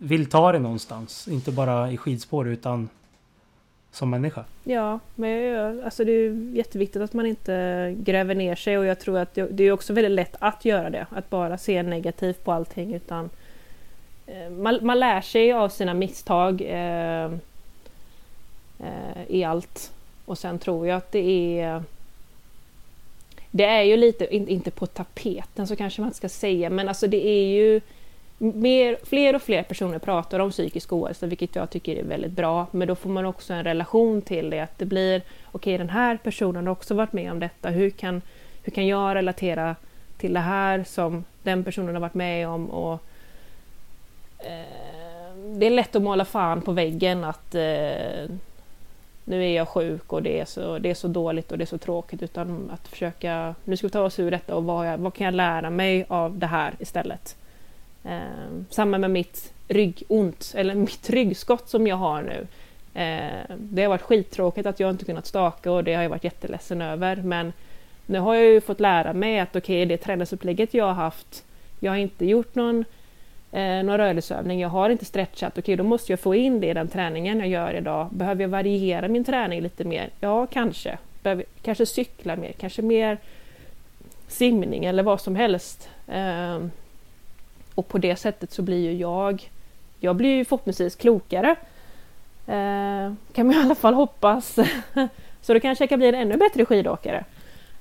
vill ta det någonstans. Inte bara i skidspår utan som människa. Ja, men alltså det är jätteviktigt att man inte gräver ner sig och jag tror att det är också väldigt lätt att göra det. Att bara se negativt på allting utan eh, man, man lär sig av sina misstag eh, eh, i allt. Och sen tror jag att det är det är ju lite, inte på tapeten så kanske man inte ska säga, men alltså det är ju mer, fler och fler personer pratar om psykisk ohälsa, vilket jag tycker är väldigt bra. Men då får man också en relation till det, att det blir okej, okay, den här personen har också varit med om detta. Hur kan, hur kan jag relatera till det här som den personen har varit med om? Och, eh, det är lätt att måla fan på väggen att eh, nu är jag sjuk och det är, så, det är så dåligt och det är så tråkigt utan att försöka, nu ska vi ta oss ur detta och vad, jag, vad kan jag lära mig av det här istället? Eh, samma med mitt ryggont, eller mitt ryggskott som jag har nu. Eh, det har varit skittråkigt att jag inte kunnat staka och det har jag varit jätteledsen över. Men nu har jag ju fått lära mig att okej, okay, det träningsupplägget jag har haft, jag har inte gjort någon, eh, någon rörelseövning, jag har inte stretchat, okej okay, då måste jag få in det i den träningen jag gör idag. Behöver jag variera min träning lite mer? Ja, kanske. Behöver, kanske cykla mer, kanske mer simning eller vad som helst. Eh, och på det sättet så blir ju jag, jag blir ju förhoppningsvis klokare. Eh, kan man i alla fall hoppas. så då kanske jag kan bli en ännu bättre skidåkare.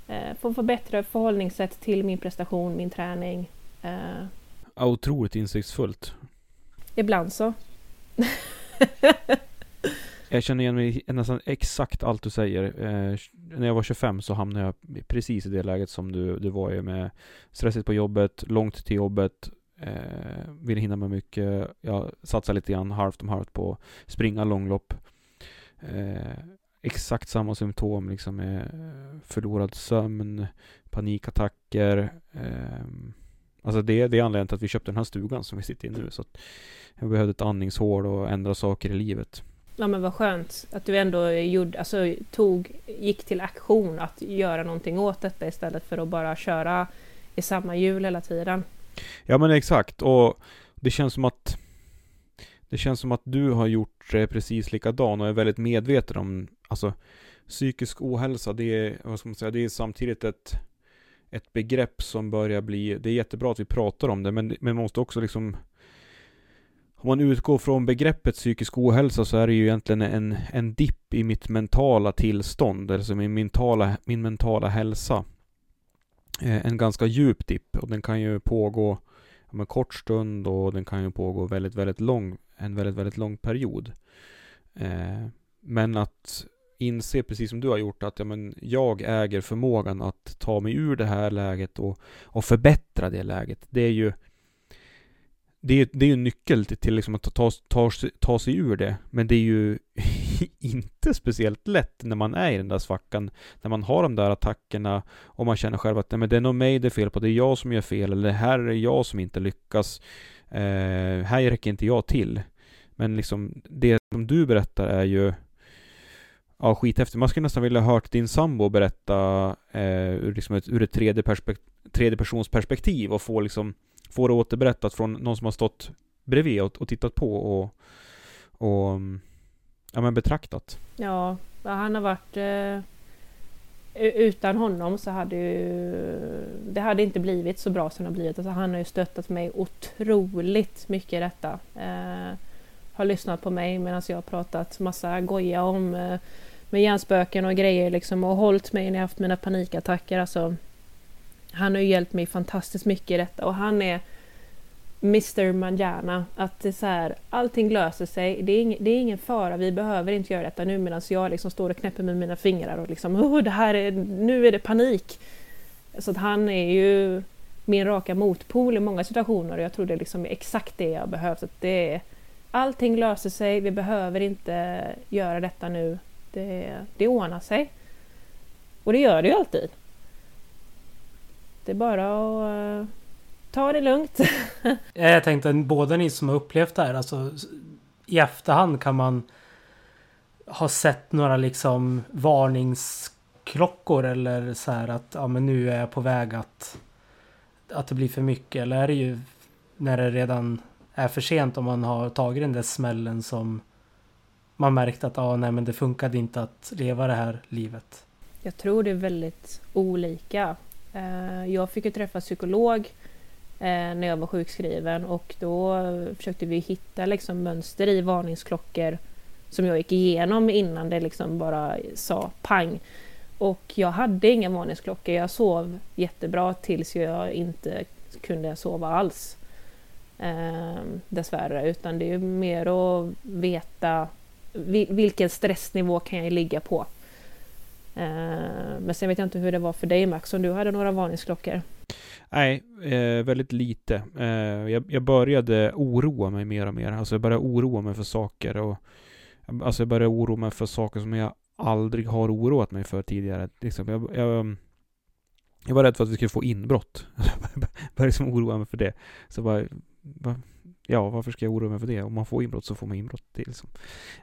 Eh, få, få bättre förhållningssätt till min prestation, min träning. Eh, Otroligt insiktsfullt. Ibland så. jag känner igen mig i nästan exakt allt du säger. Eh, när jag var 25 så hamnade jag precis i det läget som du, du var i med stressigt på jobbet, långt till jobbet, Eh, vill hinna med mycket. Jag satsar lite grann halvt om halvt på springa långlopp. Eh, exakt samma symptom liksom med eh, förlorad sömn, panikattacker. Eh, alltså det, det är anledningen till att vi köpte den här stugan som vi sitter i nu. Så att jag behövde ett andningshål och ändra saker i livet. Ja men vad skönt att du ändå gjorde, alltså, tog, gick till aktion att göra någonting åt detta istället för att bara köra i samma hjul hela tiden. Ja men exakt och det känns som att det känns som att du har gjort precis likadan och är väldigt medveten om alltså psykisk ohälsa det är, vad ska man säga, det är samtidigt ett ett begrepp som börjar bli, det är jättebra att vi pratar om det men, men man måste också liksom om man utgår från begreppet psykisk ohälsa så är det ju egentligen en, en dipp i mitt mentala tillstånd, alltså min mentala, min mentala hälsa. Eh, en ganska djup dipp och den kan ju pågå om en kort stund och den kan ju pågå väldigt, väldigt lång, en väldigt, väldigt lång period. Eh, men att inse, precis som du har gjort, att ja, men jag äger förmågan att ta mig ur det här läget och, och förbättra det läget. Det är ju det är, det är en nyckel till, till liksom att ta, ta, ta sig ur det. Men det är ju inte speciellt lätt när man är i den där svackan. När man har de där attackerna och man känner själv att nej, men det är nog mig det är fel på. Det är jag som gör fel. Eller här är jag som inte lyckas. Eh, här räcker inte jag till. Men liksom det som du berättar är ju Ja, skithäftigt. Man skulle nästan vilja hört din sambo berätta eh, ur, liksom ett, ur ett tredje, perspekt tredje persons perspektiv och få liksom få det återberättat från någon som har stått bredvid och, och tittat på och, och mm, ja, men betraktat. Ja, han har varit eh, utan honom så hade ju det hade inte blivit så bra som det har blivit. Alltså, han har ju stöttat mig otroligt mycket i detta. Eh, har lyssnat på mig medan jag har pratat massa goja om eh, med hjärnspöken och grejer liksom och hållit mig när jag haft mina panikattacker. Alltså, han har ju hjälpt mig fantastiskt mycket i detta och han är Mr Manjana. Att det är så här, allting löser sig. Det är, ing, det är ingen fara. Vi behöver inte göra detta nu medan jag liksom står och knäpper med mina fingrar och liksom oh, det här är, nu är det panik. Så att han är ju min raka motpol i många situationer och jag tror det liksom är liksom exakt det jag behövt. Att det är, allting löser sig. Vi behöver inte göra detta nu. Det, det ordnar sig. Och det gör det ju alltid. Det är bara att eh, ta det lugnt. jag tänkte båda ni som har upplevt det här, alltså i efterhand kan man ha sett några liksom varningsklockor eller så här att ja men nu är jag på väg att att det blir för mycket eller är det ju när det redan är för sent om man har tagit den där smällen som man märkt att ah, nej men det funkade inte att leva det här livet? Jag tror det är väldigt olika. Eh, jag fick ju träffa psykolog Eh, när jag var sjukskriven och då försökte vi hitta liksom mönster i varningsklockor som jag gick igenom innan det liksom bara sa pang. Och jag hade inga varningsklockor. Jag sov jättebra tills jag inte kunde sova alls. Eh, dessvärre, utan det är mer att veta vilken stressnivå kan jag ligga på. Eh, men sen vet jag inte hur det var för dig Max, om du hade några varningsklockor? Nej, eh, väldigt lite. Eh, jag, jag, började oroa mig mer och mer. Alltså jag började oroa mig för saker och Alltså jag började oroa mig för saker som jag aldrig har oroat mig för tidigare. Liksom, jag, jag, jag var rädd för att vi skulle få inbrott. jag började liksom oroa mig för det. Så bara, va, ja, varför ska jag oroa mig för det? Om man får inbrott så får man inbrott. Det liksom.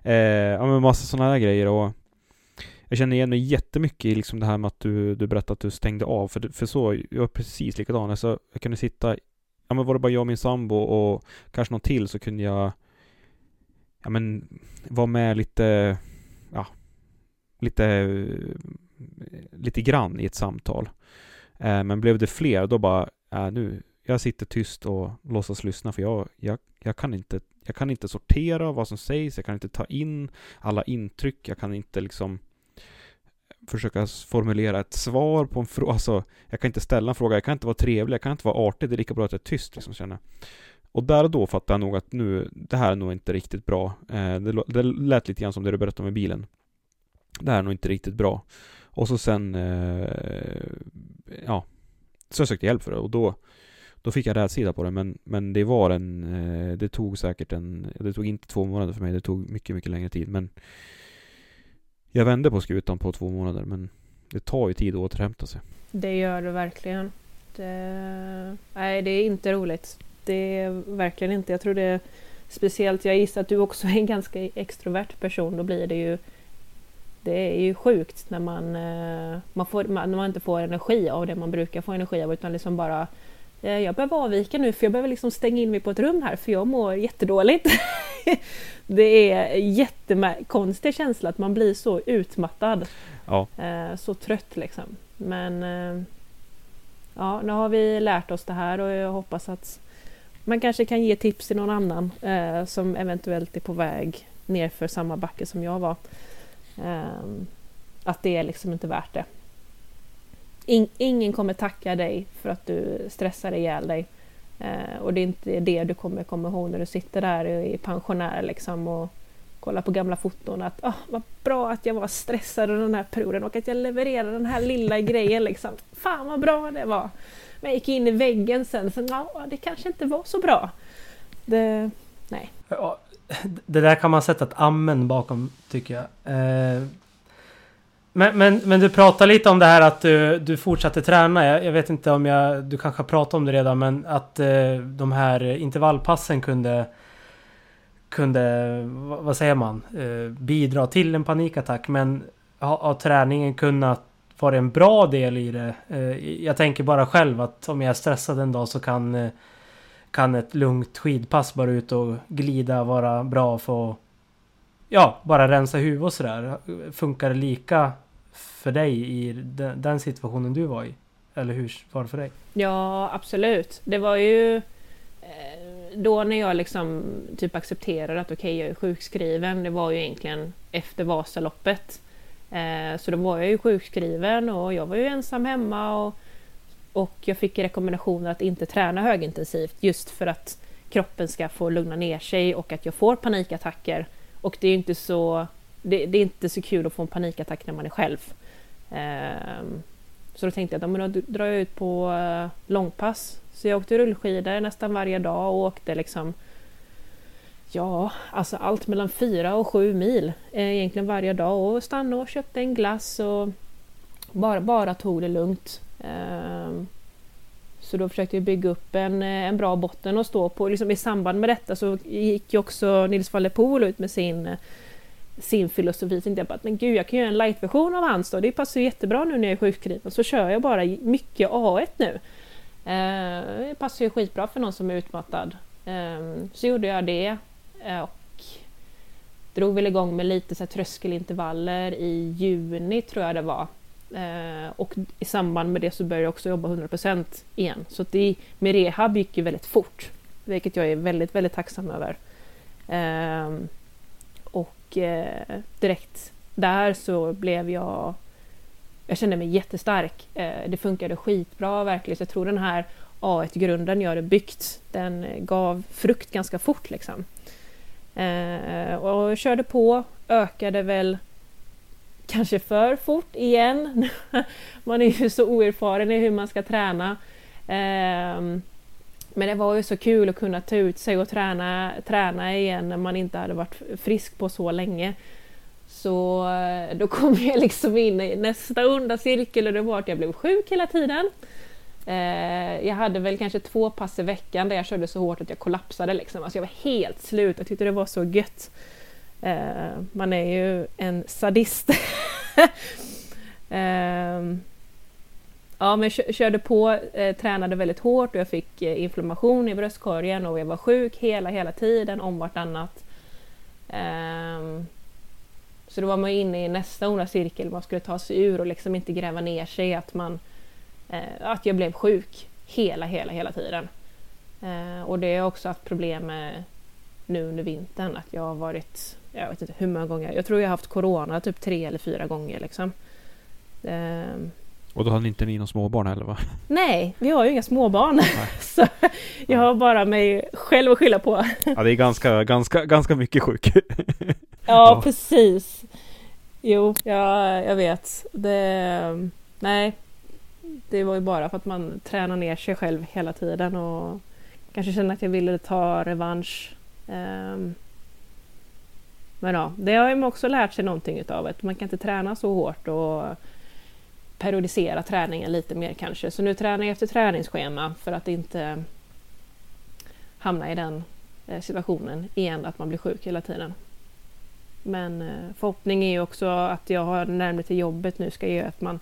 eh, ja, men massa sådana här grejer och jag känner igen mig jättemycket i liksom det här med att du, du berättade att du stängde av. För, för så, jag var precis likadan. Alltså, jag kunde sitta, ja men var det bara jag och min sambo och kanske någon till så kunde jag, ja men, vara med lite, ja, lite, lite grann i ett samtal. Eh, men blev det fler, då bara, äh, nu, jag sitter tyst och låtsas lyssna för jag, jag, jag, kan inte, jag kan inte sortera vad som sägs, jag kan inte ta in alla intryck, jag kan inte liksom försöka formulera ett svar på en fråga. Alltså, jag kan inte ställa en fråga, jag kan inte vara trevlig, jag kan inte vara artig. Det är lika bra att jag är tyst, liksom, känner Och där och då fattade jag nog att nu, det här är nog inte riktigt bra. Eh, det, det lät lite grann som det du berättade om i bilen. Det här är nog inte riktigt bra. Och så sen, eh, ja, så jag sökte hjälp för det och då då fick jag rätsida på det men, men det var en, eh, det tog säkert en, det tog inte två månader för mig, det tog mycket, mycket längre tid men jag vände på skutan på två månader men det tar ju tid att återhämta sig. Det gör det verkligen. Det, nej, det är inte roligt. Det är verkligen inte. Jag tror det är speciellt, jag gissar att du också är en ganska extrovert person. Då blir det ju det är ju sjukt när man, eh, man, får, när man inte får energi av det man brukar få energi av utan liksom bara eh, jag behöver avvika nu för jag behöver liksom stänga in mig på ett rum här för jag mår jättedåligt. det är jättekonstig känsla att man blir så utmattad. Ja. Eh, så trött liksom. Men ja, nu har vi lärt oss det här och jag hoppas att man kanske kan ge tips till någon annan som eventuellt är på väg nerför samma backe som jag var. Att det är liksom inte värt det. In, ingen kommer tacka dig för att du stressar ihjäl dig. Eh, och det är inte det du kommer komma ihåg när du sitter där i pensionär liksom och kollar på gamla foton. Att oh, vad bra att jag var stressad under den här perioden och att jag levererade den här lilla grejen. Liksom. Fan vad bra det var! Men jag gick in i väggen sen, så ja, det kanske inte var så bra. Det, nej. Ja, det där kan man sätta ett amen bakom tycker jag. Eh, men, men, men du pratar lite om det här att du, du fortsatte träna. Jag, jag vet inte om jag, du kanske har pratat om det redan, men att eh, de här intervallpassen kunde kunde, vad säger man, eh, bidra till en panikattack. Men har, har träningen kunnat vara en bra del i det? Eh, jag tänker bara själv att om jag är stressad en dag så kan eh, kan ett lugnt skidpass bara ut och glida vara bra för att ja, bara rensa huvudet och sådär. Funkar det lika för dig i den, den, situationen du var i? Eller hur var det för dig? Ja, absolut. Det var ju eh, då när jag liksom typ accepterade att okej, okay, jag är sjukskriven. Det var ju egentligen efter Vasaloppet. Eh, så då var jag ju sjukskriven och jag var ju ensam hemma och och jag fick rekommendationer att inte träna högintensivt just för att kroppen ska få lugna ner sig och att jag får panikattacker. Och det är inte så, det, det är inte så kul att få en panikattack när man är själv. Ehm, så då tänkte jag att då drar jag ut på eh, långpass. Så jag åkte rullskidor nästan varje dag och åkte liksom Ja, alltså allt mellan fyra och sju mil eh, egentligen varje dag och stannade och köpte en glass och bara, bara tog det lugnt. Ehm, så då försökte jag bygga upp en, eh, en bra botten att stå på. Liksom I samband med detta så gick ju också Nils van Poel ut med sin, eh, sin filosofi. Så jag bara, men gud, jag kan göra en light-version av hans då. Det passar jättebra nu när jag är sjukskriven. Så kör jag bara mycket A1 nu. Eh, det passar ju skitbra för någon som är utmattad. Eh, så gjorde jag det. Eh, och drog väl igång med lite så här tröskelintervaller i juni tror jag det var. Eh, och i samband med det så började jag också jobba 100% igen. Så det, med rehab gick ju väldigt fort, vilket jag är väldigt, väldigt tacksam över. Ehm, och eh, direkt där så blev jag... Jag kände mig jättestark. Eh, det funkade skitbra verkligen. Så jag tror den här A1-grunden jag hade byggt, den gav frukt ganska fort liksom. Eh, och jag körde på, ökade väl kanske för fort igen. man är ju så oerfaren i hur man ska träna. Eh, men det var ju så kul att kunna ta ut sig och träna, träna igen när man inte hade varit frisk på så länge. Så eh, då kom jag liksom in i nästa onda cirkel och det var att jag blev sjuk hela tiden. Eh, jag hade väl kanske två pass i veckan där jag körde så hårt att jag kollapsade. Liksom. Alltså jag var helt slut. Jag tyckte det var så gött. Eh, man är ju en sadist. ja, men körde på, eh, tränade väldigt hårt och jag fick eh, inflammation i bröstkorgen och jag var sjuk hela, hela tiden om vartannat. Um, så då var man inne i nästa onda cirkel, man skulle ta sig ur och liksom inte gräva ner sig, att man eh, att jag blev sjuk hela, hela, hela tiden. Eh, och det har jag också haft problem med nu under vintern, att jag har varit jag vet inte hur många gånger. Jag tror jag har haft corona typ tre eller fyra gånger liksom. Um, och då hade inte ni några småbarn heller va? Nej, vi har ju inga småbarn. så jag har bara mig själv att skylla på. ja, det är ganska, ganska, ganska mycket sjuk. ja, ja, precis. Jo, ja, jag vet. Det, nej, det var ju bara för att man tränar ner sig själv hela tiden och kanske känner att jag ville ta revansch. Um, men ja, det har man också lärt sig någonting utav. Att man kan inte träna så hårt och periodisera träningen lite mer kanske. Så nu tränar jag efter träningsschema för att inte hamna i den eh, situationen igen, att man blir sjuk hela tiden. Men förhoppningen förhoppning är ju också att jag har närmare till jobbet nu ska göra att man,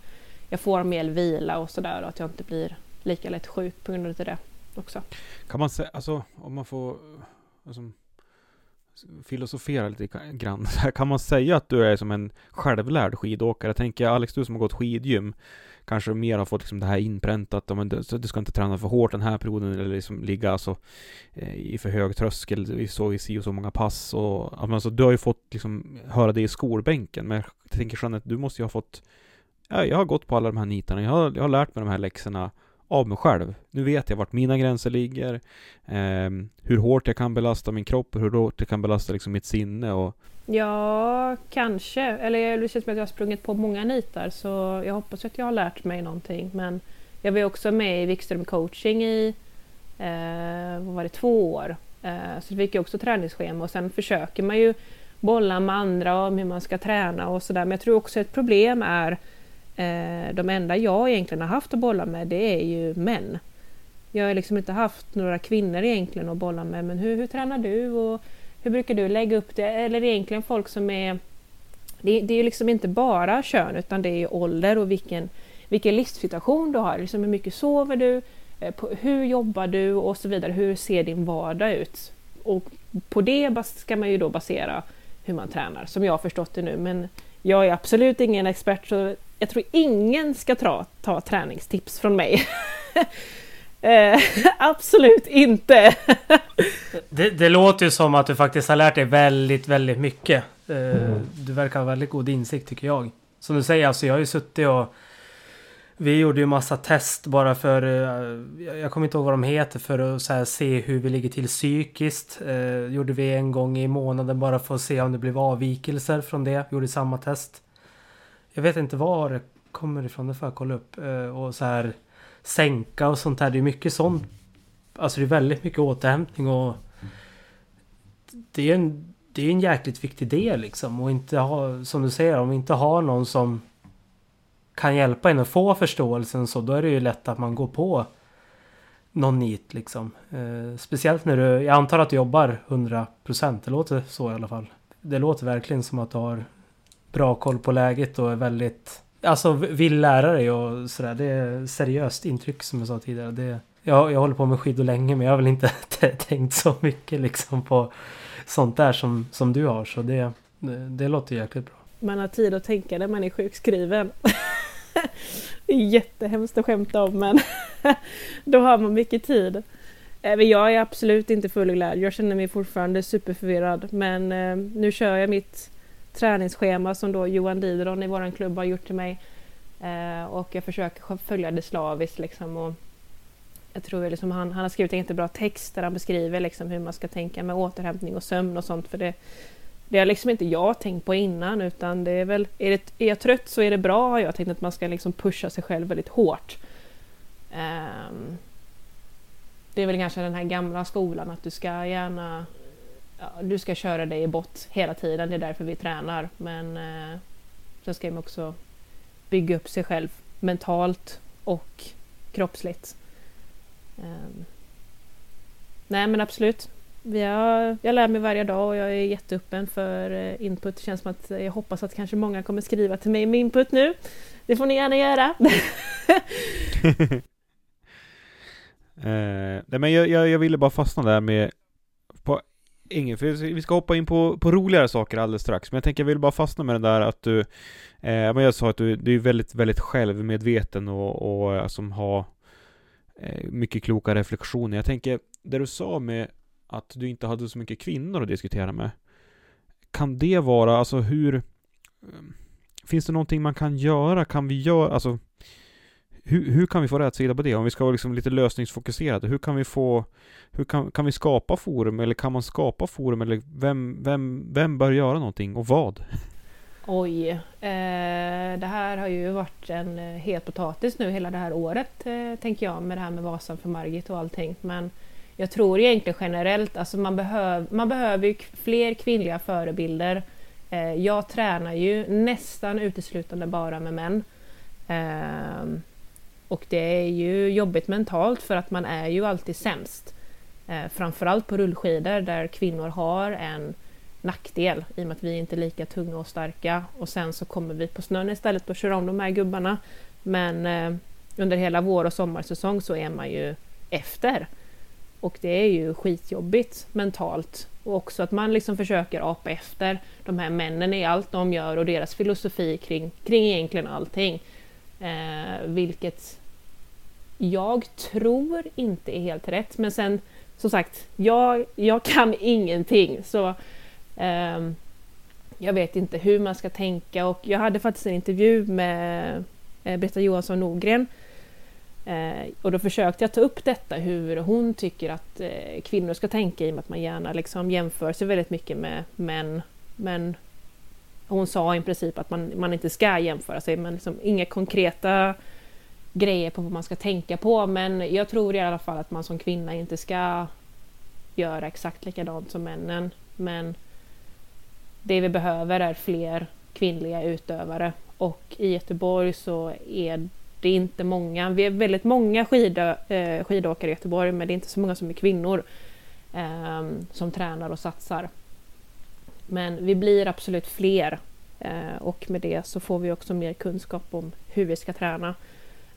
jag får mer vila och sådär och att jag inte blir lika lätt sjuk på grund av det också. Kan man säga, alltså om man får eh, alltså, filosofera lite grann. Kan man säga att du är som en självlärd skidåkare? Jag tänker Alex, du som har gått skidgym kanske mer har fått liksom det här inpräntat. Men du, ska inte träna för hårt den här perioden eller liksom ligga alltså, i för hög tröskel i så, i si och så många pass. Och, alltså, du har ju fått liksom höra det i skolbänken. Men jag tänker Jeanette, du måste ju ha fått ja, jag har gått på alla de här nitarna. Jag har, jag har lärt mig de här läxorna av mig själv. Nu vet jag vart mina gränser ligger, eh, hur hårt jag kan belasta min kropp, hur hårt jag kan belasta liksom mitt sinne och... Ja, kanske. Eller det känns som att jag har sprungit på många nitar så jag hoppas att jag har lärt mig någonting. Men jag var också med i Wikström coaching i, eh, vad var det, två år. Eh, så fick jag också träningsschema och sen försöker man ju bolla med andra om hur man ska träna och sådär. Men jag tror också ett problem är Eh, Eh, de enda jag egentligen har haft att bolla med det är ju män. Jag har liksom inte haft några kvinnor egentligen att bolla med. Men hur, hur tränar du och hur brukar du lägga upp det? Eller egentligen folk som är... Det, det är ju liksom inte bara kön utan det är ålder och vilken, vilken livssituation du har. Liksom hur mycket sover du? Eh, hur jobbar du? Och så vidare. Hur ser din vardag ut? Och på det ska man ju då basera hur man tränar, som jag har förstått det nu. Men jag är absolut ingen expert så jag tror ingen ska ta, ta träningstips från mig. eh, absolut inte. det, det, låter ju som att du faktiskt har lärt dig väldigt, väldigt mycket. Eh, mm. Du verkar ha väldigt god insikt tycker jag. Som du säger, alltså jag har ju suttit och Vi gjorde ju massa test bara för, eh, jag kommer inte ihåg vad de heter, för att så här, se hur vi ligger till psykiskt. Eh, gjorde vi en gång i månaden bara för att se om det blev avvikelser från det. Gjorde samma test. Jag vet inte var det kommer ifrån, det får jag kolla upp. Eh, och så här sänka och sånt där. Det är mycket sånt. Alltså det är väldigt mycket återhämtning och det är en, det är en jäkligt viktig del liksom. Och inte ha, som du säger, om vi inte har någon som kan hjälpa en att få förståelsen så då är det ju lätt att man går på någon nit liksom. Eh, speciellt när du, jag antar att du jobbar 100%, det låter så i alla fall. Det låter verkligen som att du har bra koll på läget och är väldigt, alltså vill lära dig och sådär. Det är seriöst intryck som jag sa tidigare. Det, jag, jag håller på med skidor länge men jag har väl inte tänkt så mycket liksom på sånt där som, som du har. Så det, det, det låter jäkligt bra. Man har tid att tänka när man är sjukskriven. det är jättehemskt att skämta om men då har man mycket tid. Eh, jag är absolut inte fullglad. Jag känner mig fortfarande superförvirrad men eh, nu kör jag mitt träningsschema som då Johan Didron i våran klubb har gjort till mig. Eh, och jag försöker följa det slaviskt liksom. Och jag tror liksom han, han har skrivit en jättebra text där han beskriver liksom hur man ska tänka med återhämtning och sömn och sånt. För det, det har liksom inte jag tänkt på innan utan det är väl, är, det, är jag trött så är det bra har jag tänkt att man ska liksom pusha sig själv väldigt hårt. Eh, det är väl kanske den här gamla skolan att du ska gärna ja, du ska köra dig i bott hela tiden, det är därför vi tränar. Men eh, sen ska man också bygga upp sig själv mentalt och kroppsligt. Um, nej men absolut, har, jag lär mig varje dag och jag är jätteöppen för eh, input. Det känns som att jag hoppas att kanske många kommer skriva till mig med input nu. Det får ni gärna göra. uh, nej men jag, jag, jag, ville bara fastna där med ingen, för vi ska hoppa in på, på roligare saker alldeles strax, men jag tänker jag vill bara fastna med den där att du, eh, men jag sa att du, du är väldigt, väldigt självmedveten och, och eh, som har eh, mycket kloka reflektioner. Jag tänker, det du sa med att du inte hade så mycket kvinnor att diskutera med. Kan det vara, alltså hur... Eh, finns det någonting man kan göra? Kan vi göra, alltså... Hur, hur kan vi få rätt sida på det? Om vi ska vara liksom lite lösningsfokuserade, hur kan vi få... Hur kan, kan vi skapa forum, eller kan man skapa forum, eller vem, vem, vem bör göra någonting och vad? Oj, eh, det här har ju varit en eh, het potatis nu hela det här året, eh, tänker jag, med det här med Vasan för Margit och allting. Men jag tror egentligen generellt, alltså man, behöv, man behöver ju fler kvinnliga förebilder. Eh, jag tränar ju nästan uteslutande bara med män. Ehm, och det är ju jobbigt mentalt för att man är ju alltid sämst. Eh, framförallt på rullskidor där kvinnor har en nackdel i och med att vi inte är lika tunga och starka. Och sen så kommer vi på snön istället och kör om de här gubbarna. Men eh, under hela vår och sommarsäsong så är man ju efter. Och det är ju skitjobbigt mentalt. Och också att man liksom försöker apa efter de här männen i allt de gör och deras filosofi kring, kring egentligen allting. Eh, vilket jag tror inte är helt rätt. Men sen som sagt, jag, jag kan ingenting. Så eh, jag vet inte hur man ska tänka och jag hade faktiskt en intervju med eh, Britta Johansson Norgren Eh, och då försökte jag ta upp detta, hur hon tycker att eh, kvinnor ska tänka i och med att man gärna liksom jämför sig väldigt mycket med män. Men hon sa i princip att man, man inte ska jämföra sig, men liksom inga konkreta grejer på vad man ska tänka på. Men jag tror i alla fall att man som kvinna inte ska göra exakt likadant som männen. Men det vi behöver är fler kvinnliga utövare och i Göteborg så är det inte många, vi är väldigt många skidå, eh, skidåkare i Göteborg men det är inte så många som är kvinnor eh, som tränar och satsar. Men vi blir absolut fler eh, och med det så får vi också mer kunskap om hur vi ska träna.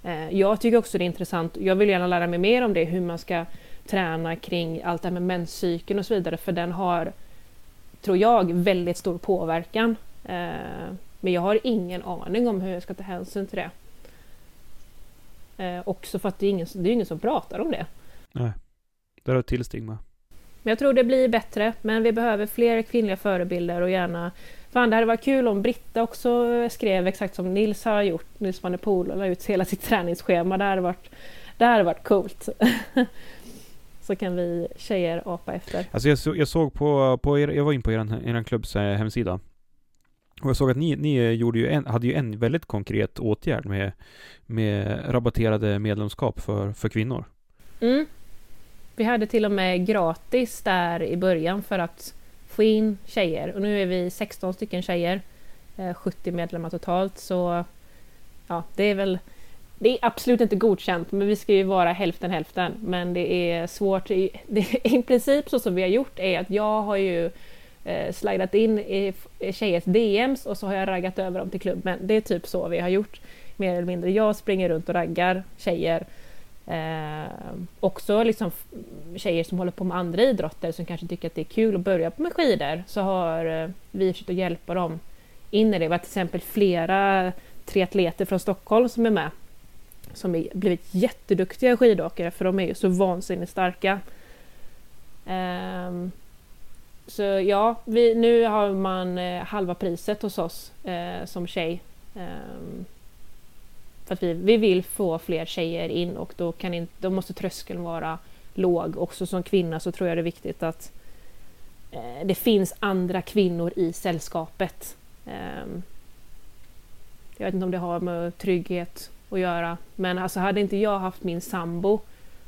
Eh, jag tycker också det är intressant, jag vill gärna lära mig mer om det, hur man ska träna kring allt det här med menscykeln och så vidare för den har, tror jag, väldigt stor påverkan. Eh, men jag har ingen aning om hur jag ska ta hänsyn till det. Också för att det är, ingen, det är ingen som pratar om det. Nej, det är ett till stigma. Men jag tror det blir bättre, men vi behöver fler kvinnliga förebilder och gärna Fan, det hade varit kul om Britta också skrev exakt som Nils har gjort. Nils van der Poel och la ut hela sitt träningsschema. Det hade varit, det hade varit coolt. så kan vi tjejer apa efter. Alltså jag, så, jag såg på, på er, jag var in på er, er klubbs eh, hemsida. Och jag såg att ni, ni gjorde ju en, hade ju en väldigt konkret åtgärd med, med rabatterade medlemskap för, för kvinnor. Mm. Vi hade till och med gratis där i början för att få in tjejer. Och nu är vi 16 stycken tjejer. Eh, 70 medlemmar totalt. Så ja, det är väl... Det är absolut inte godkänt, men vi ska ju vara hälften hälften. Men det är svårt. I, det, I princip så som vi har gjort är att jag har ju eh, slidat in i tjejers DMs och så har jag raggat över dem till klubben. Det är typ så vi har gjort. Mer eller mindre. Jag springer runt och raggar tjejer Eh, också liksom tjejer som håller på med andra idrotter som kanske tycker att det är kul att börja med skidor så har eh, vi försökt att hjälpa dem in i det. Vi har till exempel flera triatleter från Stockholm som är med som är blivit jätteduktiga skidåkare för de är ju så vansinnigt starka. Eh, så ja, vi, nu har man eh, halva priset hos oss eh, som tjej. Ehm, för att vi, vi vill få fler tjejer in och då, kan in, då måste tröskeln vara låg. Också som kvinna så tror jag det är viktigt att eh, det finns andra kvinnor i sällskapet. Eh, jag vet inte om det har med trygghet att göra, men alltså hade inte jag haft min sambo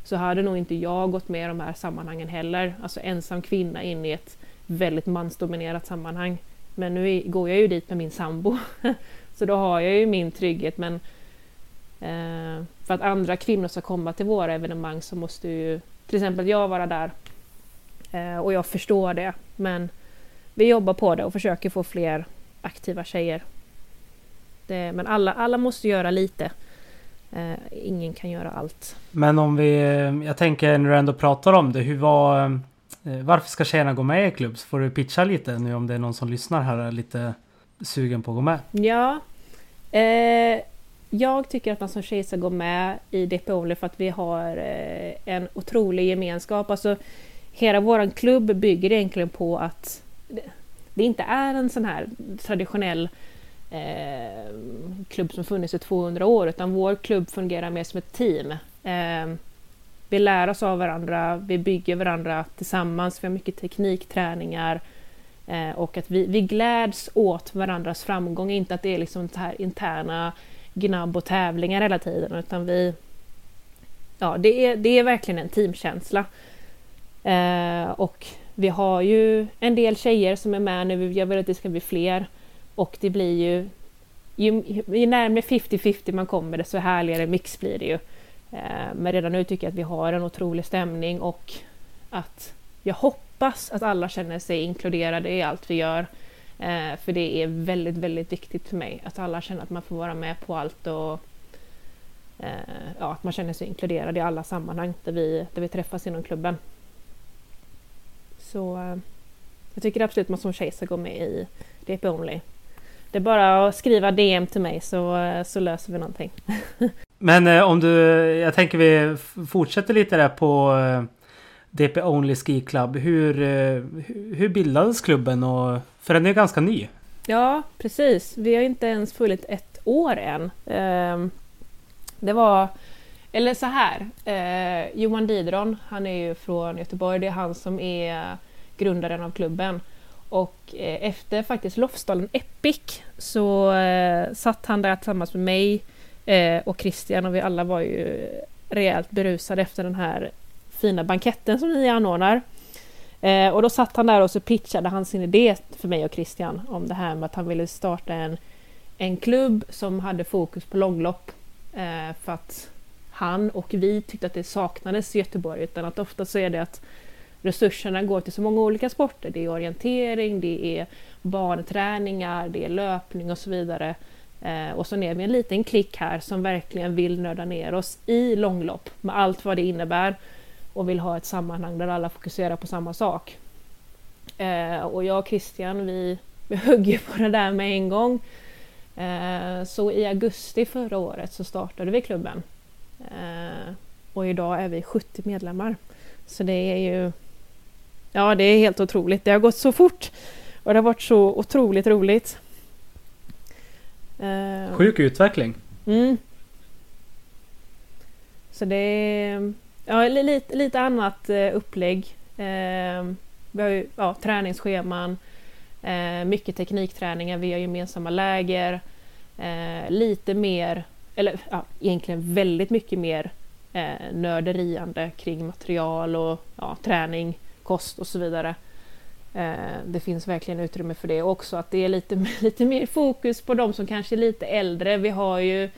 så hade nog inte jag gått med i de här sammanhangen heller. Alltså ensam kvinna in i ett väldigt mansdominerat sammanhang. Men nu går jag ju dit med min sambo, så då har jag ju min trygghet. Men för att andra kvinnor ska komma till våra evenemang så måste ju till exempel jag vara där. Eh, och jag förstår det, men vi jobbar på det och försöker få fler aktiva tjejer. Det, men alla, alla måste göra lite. Eh, ingen kan göra allt. Men om vi, jag tänker när du ändå pratar om det, hur var, eh, varför ska tjejerna gå med i klubb? Så får du pitcha lite nu om det är någon som lyssnar här är lite sugen på att gå med. Ja, eh, jag tycker att man som tjej ska gå med i DP Only för att vi har eh, en otrolig gemenskap. Alltså, hela vår klubb bygger egentligen på att det inte är en sån här traditionell eh, klubb som funnits i 200 år, utan vår klubb fungerar mer som ett team. Eh, vi lär oss av varandra, vi bygger varandra tillsammans, vi har mycket teknikträningar eh, och att vi, vi gläds åt varandras framgång, inte att det är liksom så här interna gnabb och tävlingar hela tiden utan vi... Ja, det är, det är verkligen en teamkänsla. Eh, och vi har ju en del tjejer som är med nu, jag vill att det ska bli fler. Och det blir ju... Ju, ju närmare 50-50 man kommer desto härligare mix blir det ju. Eh, men redan nu tycker jag att vi har en otrolig stämning och att jag hoppas att alla känner sig inkluderade i allt vi gör. Eh, för det är väldigt, väldigt viktigt för mig att alla känner att man får vara med på allt och eh, ja, att man känner sig inkluderad i alla sammanhang där vi, där vi träffas inom klubben. Så eh, jag tycker absolut att man som tjej ska gå med i DP Only. Det är bara att skriva DM till mig så, eh, så löser vi någonting. Men eh, om du, jag tänker vi fortsätter lite där på eh, DP Only Ski Club. Hur, eh, hur bildades klubben? Och, för den är ganska ny. Ja, precis. Vi har inte ens funnit ett år än. Ehm, det var... Eller så här. Eh, Johan Didron, han är ju från Göteborg. Det är han som är grundaren av klubben. Och eh, efter faktiskt Lofsdalen Epic så satt han där tillsammans med mig och Christian och vi alla var ju rejält berusade efter den här fina banketten som ni anordnar. Eh, och då satt han där och så pitchade han sin idé för mig och Christian om det här med att han ville starta en, en klubb som hade fokus på långlopp. Eh, för att han och vi tyckte att det saknades i Göteborg utan att ofta så är det att resurserna går till så många olika sporter. Det är orientering, det är barnträningar, det är löpning och så vidare. Eh, och så är vi en liten klick här som verkligen vill nörda ner oss i långlopp med allt vad det innebär och vill ha ett sammanhang där alla fokuserar på samma sak. Eh, och jag och Christian vi, vi högg på det där med en gång. Eh, så i augusti förra året så startade vi klubben. Eh, och idag är vi 70 medlemmar. Så det är ju... Ja, det är helt otroligt. Det har gått så fort. Och Och det har varit så otroligt roligt. Eh, Sjuk utveckling. Mm. Så det är ja, lite, lite annat eh, upplägg. Eh, vi har ju ja, träningsscheman, eh, mycket teknikträningar, vi har gemensamma läger. Eh, lite mer, eller ja, egentligen väldigt mycket mer eh, nörderiande kring material och ja, träning, kost och så vidare. Eh, det finns verkligen utrymme för det och också att det är lite, lite mer fokus på de som kanske är lite äldre. Vi har ju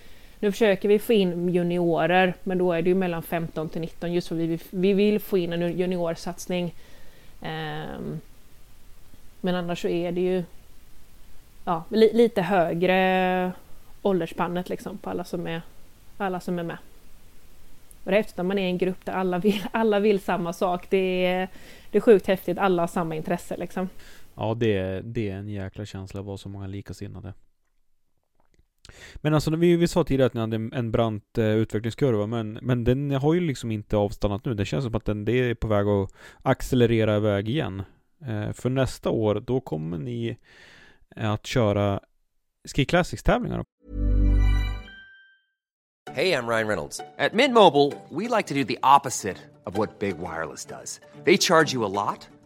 nu försöker vi få in juniorer, men då är det ju mellan 15 till 19 just för vi, vi vill få in en juniorsatsning. Um, men annars så är det ju ja, li, lite högre åldersspannet liksom på alla som är, alla som är med. Och det är häftigt när man är i en grupp där alla vill, alla vill samma sak. Det är, det är sjukt häftigt, alla har samma intresse liksom. Ja, det, är- det är en jäkla känsla att vara så många likasinnade. Men alltså, vi, vi sa tidigare att ni hade en, en brant eh, utvecklingskurva, men, men den har ju liksom inte avstannat nu. Det känns som att den det är på väg att accelerera iväg igen. Eh, för nästa år, då kommer ni eh, att köra Ski Classics-tävlingar. Hej, jag Ryan Reynolds. På Mint Mobile, we like to do the opposite of what Big Wireless does. They charge you a lot,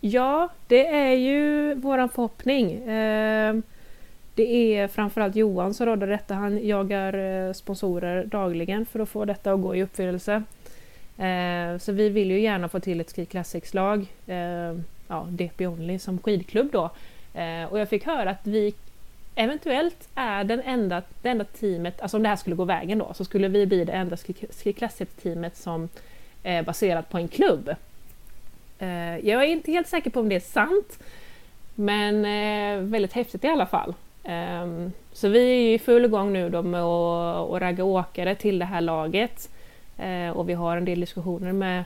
Ja, det är ju våran förhoppning. Ehm, det är framförallt Johan som råder detta. Han jagar eh, sponsorer dagligen för att få detta att gå i uppfyllelse. Ehm, så vi vill ju gärna få till ett Ski Classics-lag, ehm, ja, DP Only som skidklubb då. Och jag fick höra att vi eventuellt är den enda, det enda teamet, alltså om det här skulle gå vägen då, så skulle vi bli det enda Ski Classics-teamet som är baserat på en klubb. Eh, Jag är inte helt säker på om det är sant, men eh, väldigt häftigt i alla fall. Ehm, så vi är i full gång nu då med att, ragga åkare till det här laget. Eh, Och vi har en del diskussioner med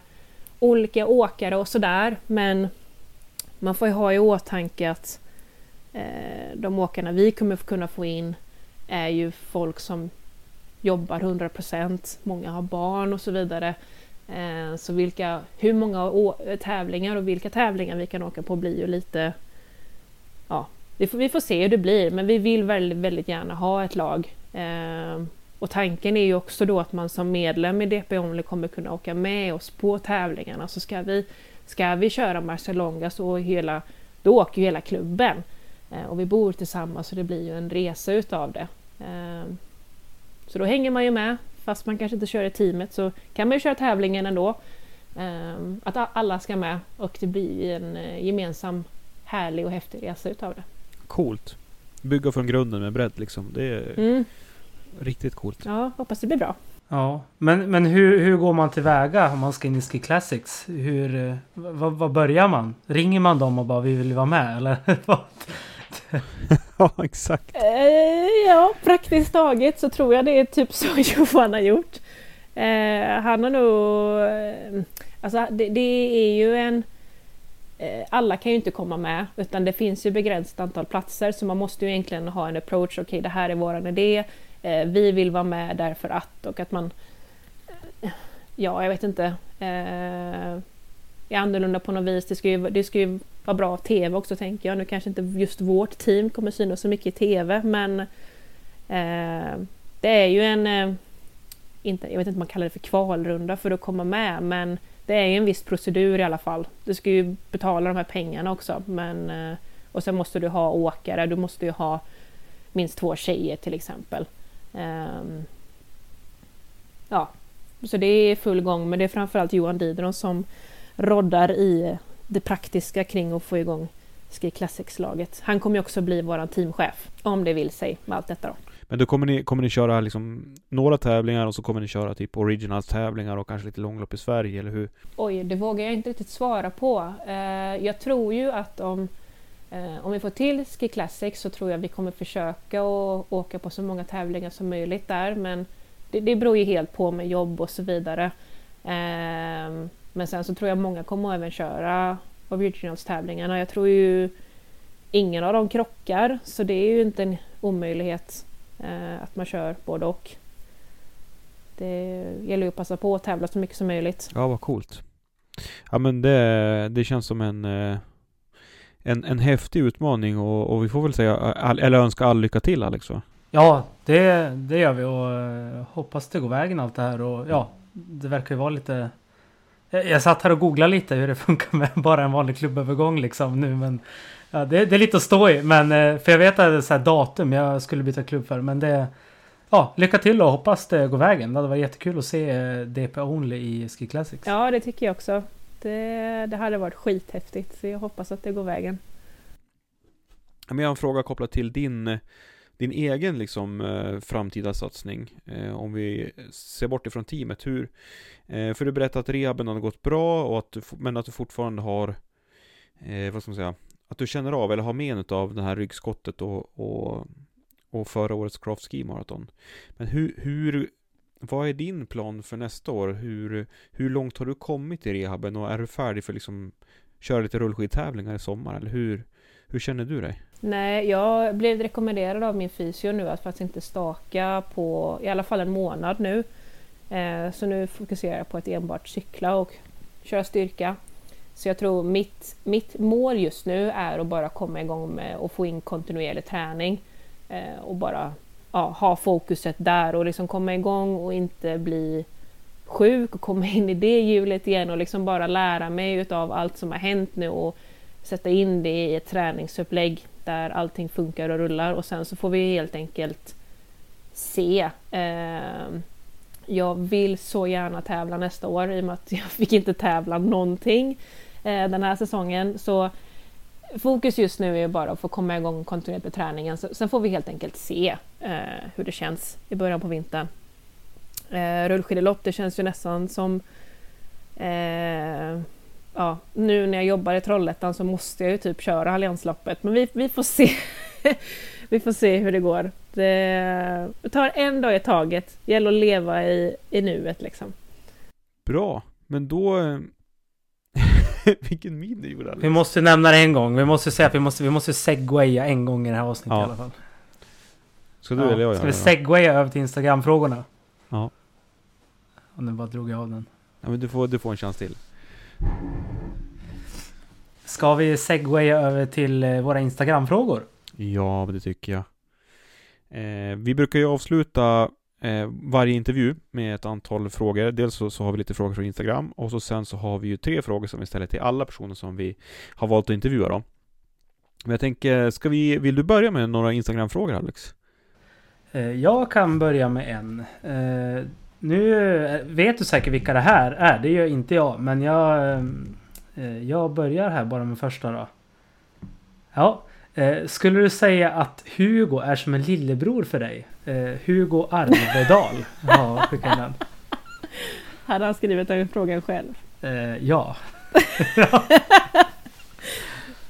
olika åkare och sådär, men man får ju ha i åtanke att eh, de åkarna vi kommer kunna få in är ju folk som jobbar 100 procent, många har barn och så vidare. Eh, så vilka, hur många tävlingar och vilka tävlingar vi kan åka på blir ju lite... Ja, vi får, vi får se hur det blir, men vi vill väldigt, väldigt gärna ha ett lag. Eh, och tanken är ju också då att man som medlem i DP Only kommer kunna åka med oss på tävlingarna. Så ska vi, ska vi köra Marcialonga så hela, då åker ju hela klubben. Eh, och vi bor tillsammans så det blir ju en resa utav det. Så då hänger man ju med, fast man kanske inte kör i teamet så kan man ju köra tävlingen ändå. Eh, Att alla ska med och det blir en eh, gemensam härlig och häftig resa utav det. Coolt. Bygga från grunden med bredd liksom. Det är Mm. riktigt coolt. Ja, hoppas det blir bra. Ja, men, men hur, hur går man tillväga om man ska in i Ski Classics? Hur, eh, vad, vad börjar man? Ringer man dem och bara vi vill vara med eller? ja, exakt. Eh, ja, praktiskt taget så tror jag det är typ så Johan har gjort. Eh, han har nog... Eh, alltså det, det är ju en... Alla kan ju inte komma med utan det finns ju begränsat antal platser så man måste ju egentligen ha en approach. Okej, det här är våran idé. Vi vill vara med därför att och att man... Ja, jag vet inte. Är annorlunda på något vis. Det ska, ju, det ska ju vara bra TV också tänker jag. Nu kanske inte just vårt team kommer synas så mycket i TV men eh, det är ju en, eh, inte, jag vet inte om man kallar det för kvalrunda för att komma med men det är ju en viss procedur i alla fall. Du ska ju betala de här pengarna också men eh, och sen måste du ha åkare, du måste ju ha minst två tjejer till exempel. Ehm, ja, så det är full gång men det är framförallt Johan Didron som roddar i det praktiska kring att få igång Ski Classics-laget. Han kommer ju också bli våran teamchef om det vill sig med allt detta då. Men då kommer ni, kommer ni köra liksom några tävlingar och så kommer ni köra typ originals-tävlingar och kanske lite långlopp i Sverige, eller hur? Oj, det vågar jag inte riktigt svara på. Eh, jag tror ju att om, eh, om vi får till Ski Classics så tror jag vi kommer försöka att åka på så många tävlingar som möjligt där, men det, det beror ju helt på med jobb och så vidare. Men sen så tror jag många kommer även köra originals-tävlingarna. Jag tror ju ingen av dem krockar, så det är ju inte en omöjlighet eh, att man kör både och. Det gäller ju att passa på att tävla så mycket som möjligt. Ja, vad coolt. Ja men det, det känns som en, eh, en, en häftig utmaning och, och vi får väl säga, all, eller önska all lycka till Alex va? Ja, det, det gör vi och eh, hoppas det går vägen allt det här och ja, det verkar ju vara lite jag, jag satt här och googlade lite hur det funkar med bara en vanlig klubbövergång liksom nu men ja, det, det är lite att stå i men eh, för jag vet att det är så här datum jag skulle byta klubb för men det Ja, lycka till och hoppas det går vägen. Det varit jättekul att se eh, DP Only i Ski Classics. Ja, det tycker jag också. Det, det hade varit skithäftigt, så jag hoppas att det går vägen. Men jag har en fråga kopplat till din, din egen liksom eh, framtida satsning. Eh, om vi ser bort ifrån teamet. Hur, eh, för du berättade att rehaben har gått bra, och att du, men att du fortfarande har, eh, vad ska man säga, att du känner av eller har men av det här ryggskottet och, och, och förra årets Craft Ski Marathon. Men hur, hur, vad är din plan för nästa år? Hur, hur långt har du kommit i rehaben och är du färdig för liksom köra lite rullskidtävlingar i sommar? Eller hur, hur känner du dig? Nej, jag blev rekommenderad av min fysio nu att faktiskt inte staka på i alla fall en månad nu. Eh, så nu fokuserar jag på att enbart cykla och köra styrka. Så jag tror mitt, mitt mål just nu är att bara komma igång med och få in kontinuerlig träning eh, och bara ja, ha fokuset där och liksom komma igång och inte bli sjuk och komma in i det hjulet igen och liksom bara lära mig utav allt som har hänt nu och sätta in det i ett träningsupplägg där allting funkar och rullar och sen så får vi helt enkelt se. Eh, jag vill så gärna tävla nästa år i och med att jag fick inte tävla någonting eh, den här säsongen. Så fokus just nu är bara att få komma igång kontinuerligt med träningen. Så, sen får vi helt enkelt se eh, hur det känns i början på vintern. Eh, rullskidelopp, det känns ju nästan som eh, ja, nu när jag jobbar i Trollhättan så måste jag ju typ köra Alliansloppet, men vi, vi får se. vi får se hur det går. Det, det tar en dag i taget. Det gäller att leva i, i nuet liksom. Bra, men då... eh, Vilken min du gjorde Alex. Vi måste nämna det en gång. Vi måste säga att vi måste, vi måste segwaya en gång i det här avsnittet Ja. i alla fall. Ska du eller jag Ska vi segwaya över till Instagram-frågorna? Ja. Och nu bara drog jag av den. ja, men du får, du får en chans till. Ska vi segwaya över till eh, våra Instagram-frågor? Ja, det tycker jag. Eh, vi brukar ju avsluta eh, varje intervju med ett antal frågor. Dels så, så har vi lite frågor från Instagram och så sen så har vi ju tre frågor som vi ställer till alla personer som vi har valt att intervjua då. Men jag tänker, ska vi, vill du börja med några Instagram-frågor Alex? Eh, Jag kan börja med en. Eh, Nu eh, vet du säkert vilka det här är. Det gör inte jag. Men jag, eh, jag börjar här bara med första då. Ja. eh, Skulle du säga att Hugo är som en lillebror för dig? Eh, Hugo Arvedal har skickat den. Hade han skrivit den frågan själv? Eh, Ja.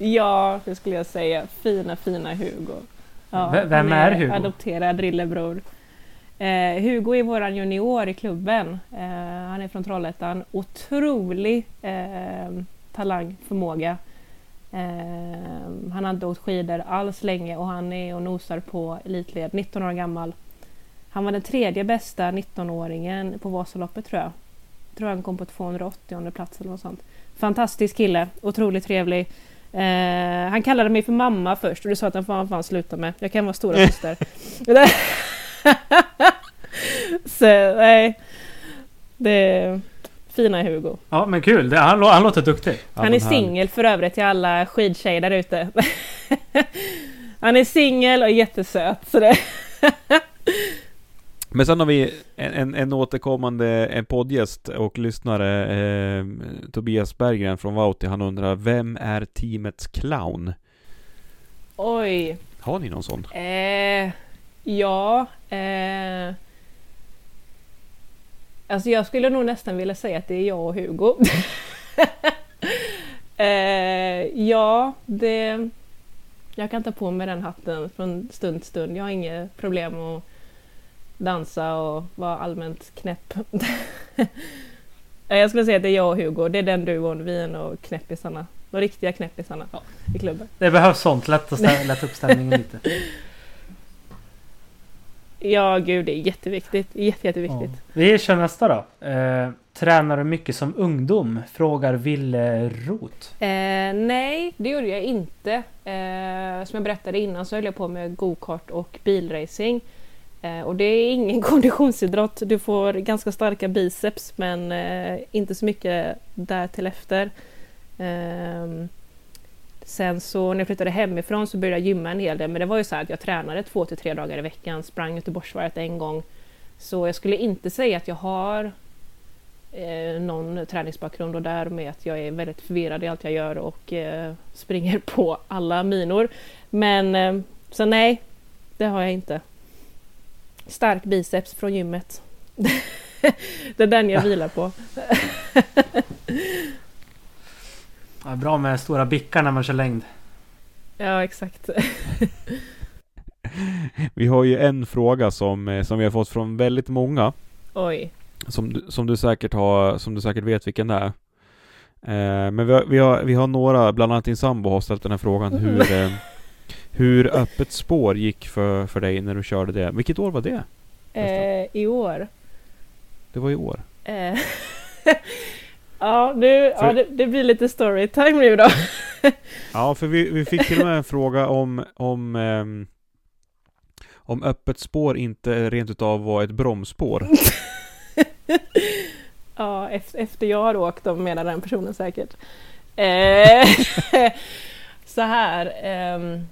Ja, det skulle jag säga. Fina, fina Hugo. Ja, vem är Hugo? Adopterad lillebror. Eh, Hugo är våran junior i klubben. Eh, han är från Trollhättan. Otrolig eh, talang, förmåga. Eh, han har inte åkt skidor alls länge och han är och nosar på elitled. 19 år gammal. Han var den tredje bästa 19-åringen på Vasaloppet tror jag. Jag tror han kom på 280 plats eller något sånt. Fantastisk kille, otroligt trevlig. Eh, han kallade mig för mamma först och det sa att han får han fan sluta med. Jag kan vara stora syster. Så nej. Det är fina Hugo. Ja men kul. Det, han, han låter duktig. Ja, han är singel för övrigt till alla skidtjejer där ute. Han är singel och jättesöt. Så det... Men sen har vi en, en, en återkommande en poddgäst och lyssnare, eh, Tobias Berggren från Vauti. Han undrar, vem är teamets clown? Oj. Har ni någon sån? Eh, ja. Eh, alltså jag skulle nog nästan vilja säga att det är jag och Hugo. eh, ja, det... Jag kan ta på mig den hatten från stund till stund. Jag har inget problem att dansa och vara allmänt knäpp. jag skulle säga att det är jag och Hugo. Det är den duon. Vi är nog knäppisarna. De riktiga knäppisarna ja. i klubben. Det behövs sånt. Lätta, lätta upp stämningen lite. Ja, gud, det är jätteviktigt. Jätte, jätteviktigt. Ja. Vi kör nästa då. Eh, tränar du mycket som ungdom? Frågar Ville Roth. Eh, nej, det gjorde jag inte. Eh, som jag berättade innan så höll jag på med go-kart och bilracing. Eh, och det är ingen konditionsidrott. Du får ganska starka biceps men eh, inte så mycket där till efter. Sen så när jag flyttade hemifrån så började jag gymma en hel del men det var ju så att jag tränade två till tre dagar i veckan, sprang Göteborgsvarvet en gång. Så jag skulle inte säga att jag har eh, någon träningsbakgrund och därmed att jag är väldigt förvirrad i allt jag gör och eh, springer på alla minor. Men eh, så nej, det har jag inte stark biceps från gymmet. det är den jag vilar på. Ja, bra med stora bickar när man kör längd. Ja, exakt. vi har ju en fråga som, eh, som vi har fått från väldigt många. Oj. Som, som, du, säkert har, som du säkert vet vilken det är. Eh, men vi har, vi, har, vi har några, bland annat din sambo har ställt den här frågan hur, eh, hur öppet spår gick för, för dig när du körde det. Vilket år var det? Eh, I år. Det var i år? Eh. ja, nu, för... ja det, det, blir lite storytime nu då. ja, för vi, vi fick till och med en fråga om, om, um, om öppet spår inte rent utav var ett bromsspår. ja, efter jag har åkt, då menar den personen säkert. Eh, så här. Um,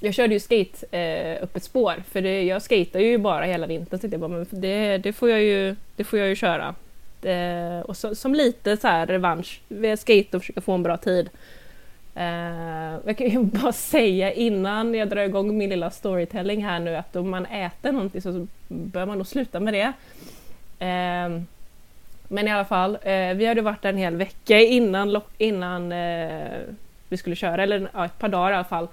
jag körde ju skate eh, upp ett spår för det, jag skater ju bara hela vintern så jag bara, men det, det, får jag ju, det får jag ju köra. Eh, och så, som lite så här revansch, vi skate och försöka få en bra tid. Eh, jag kan ju bara säga innan jag drar igång min lilla storytelling här nu att om man äter någonting så bör man nog sluta med det. Eh, men i alla fall, eh, vi hade varit där en hel vecka innan, innan eh, vi skulle köra, eller ja, ett par dagar i alla fall.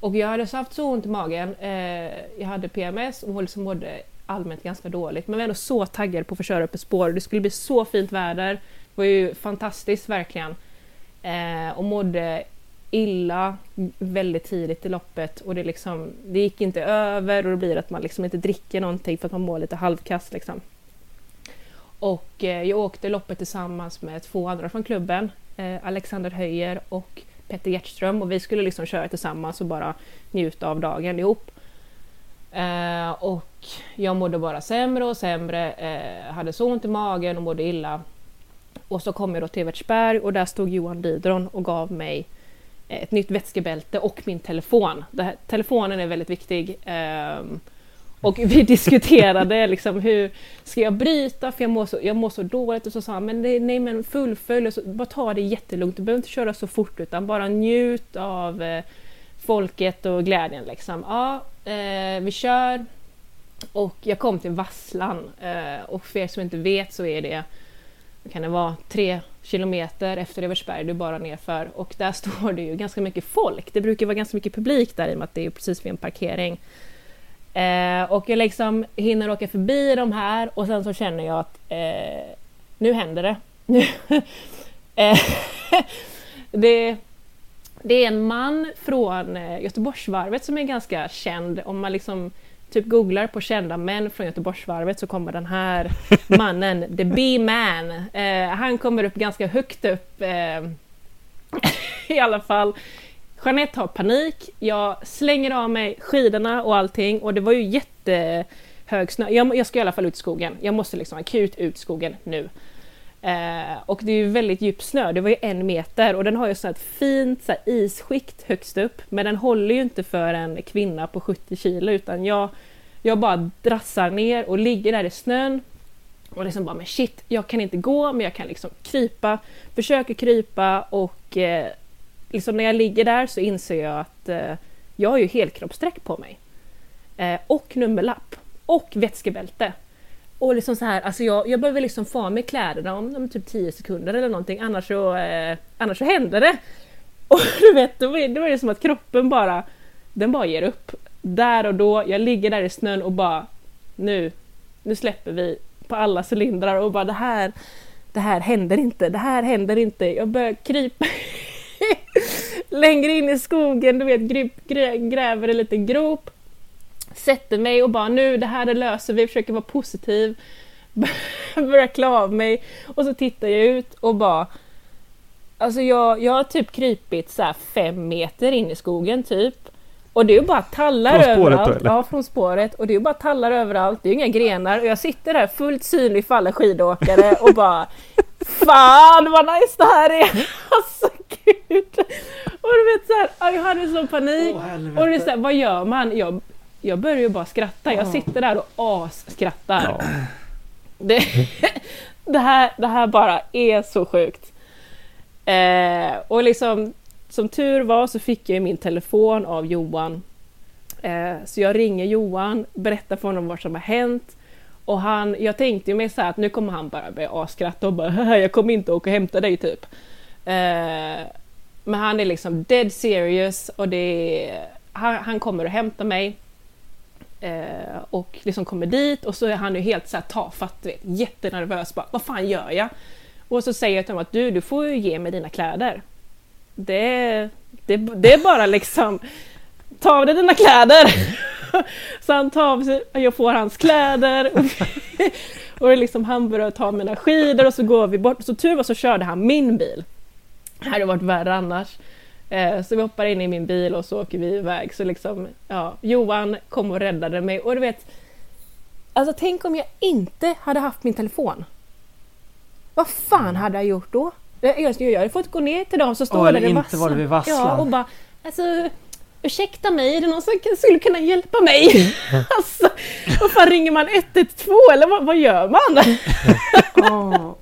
Och jag hade haft så ont i magen. Eh, jag hade PMS och liksom mådde allmänt ganska dåligt. Men vi var ändå så taggade på att få köra upp ett spår. Det skulle bli så fint väder. Det var ju fantastiskt verkligen. Eh, och mådde illa väldigt tidigt i loppet och det, liksom, det gick inte över och det blir att man liksom inte dricker någonting för att man mår lite halvkast. Liksom. Och eh, jag åkte loppet tillsammans med två andra från klubben, eh, Alexander Höjer och Petter Hjertström och vi skulle liksom köra tillsammans och bara njuta av dagen ihop. Eh, och jag mådde bara sämre och sämre, eh, hade så ont i magen och mådde illa. Och så kom jag då till Evertsberg och där stod Johan Didron och gav mig eh, ett nytt vätskebälte och min telefon. Här, telefonen är väldigt viktig. Eh, och vi diskuterade liksom hur ska jag bryta för jag mår så, jag mår så dåligt och så sa han men nej, nej men fullfölj, så, bara ta det jättelugnt, du behöver inte köra så fort utan bara njut av eh, folket och glädjen liksom. Ja, eh, vi kör och jag kom till Vasslan eh, och för er som inte vet så är det kan det vara tre kilometer efter Eversberg, du bara nerför och där står det ju ganska mycket folk. Det brukar vara ganska mycket publik där i och med att det är precis vid en parkering. Eh, och jag liksom hinner åka förbi de här och sen så känner jag att eh, nu händer det. eh, det. Det är en man från eh, Göteborgsvarvet som är ganska känd. Om man liksom typ googlar på kända män från Göteborgsvarvet så kommer den här mannen, the B-man, eh, han kommer upp ganska högt upp eh, i alla fall Jeanette har panik, jag slänger av mig skidorna och allting och det var ju jättehög snö. Jag, jag ska i alla fall ut i skogen. Jag måste liksom akut ut i skogen nu. Eh, och det är ju väldigt djup snö, det var ju en meter och den har ju så ett fint så här, isskikt högst upp. Men den håller ju inte för en kvinna på 70 kilo utan jag, jag bara drassar ner och ligger där i snön. Och liksom bara, men shit, jag kan inte gå men jag kan liksom krypa. Försöker krypa och eh, liksom när jag ligger där så inser jag att eh, jag har ju helkroppsdräkt på mig. Eh, och nummerlapp. Och vätskebälte. Och liksom så här, alltså jag, jag behöver liksom få med kläderna om, om typ 10 sekunder eller någonting, annars så, eh, annars så händer det. Och du vet, då var, det, var det som att kroppen bara, den bara ger upp. Där och då, jag ligger där i snön och bara, nu, nu släpper vi på alla cylindrar och bara det här, det här händer inte, det här händer inte. Jag börjar krypa längre in i skogen, du vet, gräver en liten grop sätter mig och bara nu, det här det löser vi, försöker vara positiv. Börjar klä av mig och så tittar jag ut och bara Alltså jag, jag har typ krypit så fem meter in i skogen typ. Och det är ju bara tallar från överallt. Då, ja, från spåret. Och det är ju bara tallar överallt. Det är ju inga grenar. Och jag sitter där fullt synlig för alla skidåkare och bara Fan vad nice det här är! Alltså gud! Och du vet såhär, jag hade sån panik. Oh, och det är såhär, vad gör man? Jag jag börjar ju bara skratta. Jag sitter där och asskrattar. Ja. Det, det, här, det här bara är så sjukt. Eh, och liksom, som tur var så fick jag min telefon av Johan. Eh, så jag ringer Johan, berättar för honom vad som har hänt. Och han, jag tänkte ju mig så att nu kommer han bara börja asskratta och bara jag kommer inte åka och hämta dig typ. Eh, men han är liksom dead serious och det han, han kommer och hämtar mig. Eh, och liksom kommer dit och så är han ju helt så här tafatt, vet, jättenervös. Bara, Vad fan gör jag? Och så säger jag till honom att du, du får ju ge mig dina kläder. Det, det, det är bara liksom, ta av dig dina kläder. så han tar av sig, jag får hans kläder. Och, och liksom han börjar ta mina skidor och så går vi bort. Så tur var så körde han min bil. Det hade varit värre annars. Eh, så vi hoppar in i min bil och så åker vi iväg. Så liksom, ja, Johan kom och räddade mig. Och du vet, alltså tänk om jag inte hade haft min telefon. Vad fan hade jag gjort då? Jag, jag hade fått gå ner till dem som står oh, där i inte var det vid Vasslan. Ja, och bara, alltså, ursäkta mig, är det någon som skulle kunna hjälpa mig? alltså, vad fan ringer man 112 eller vad, vad gör man? oh.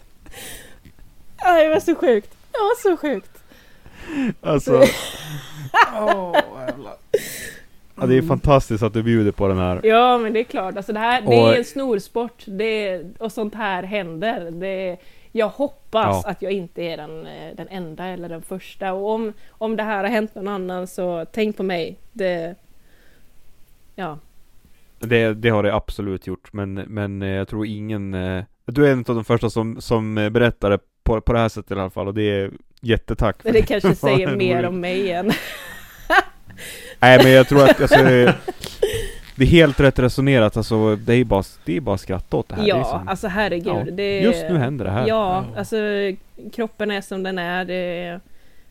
det var så sjukt. Det var så sjukt. Alltså... oh, ja, det är fantastiskt att du bjuder på den här. Ja, men det är klart. Alltså det, här, det är en snorsport det, och sånt här händer. Det, jag hoppas ja. att jag inte är den, eh, den enda eller den första. Och om, om det här har hänt någon annan så tänk på mig. Det, ja. Det, det har det absolut gjort, men, men eh, jag tror ingen... Eh, du är en av de första som, som berättar det på, på det här sättet i alla fall och det är jättetack. Men det kanske säger mer om mig än. Nej men jag tror att alltså, det är helt rätt resonerat alltså, det är bara, det är bara att skratta åt det här. Ja, det som, alltså herregud. Ja, det, just nu händer det här. Ja, alltså kroppen är som den är. Det,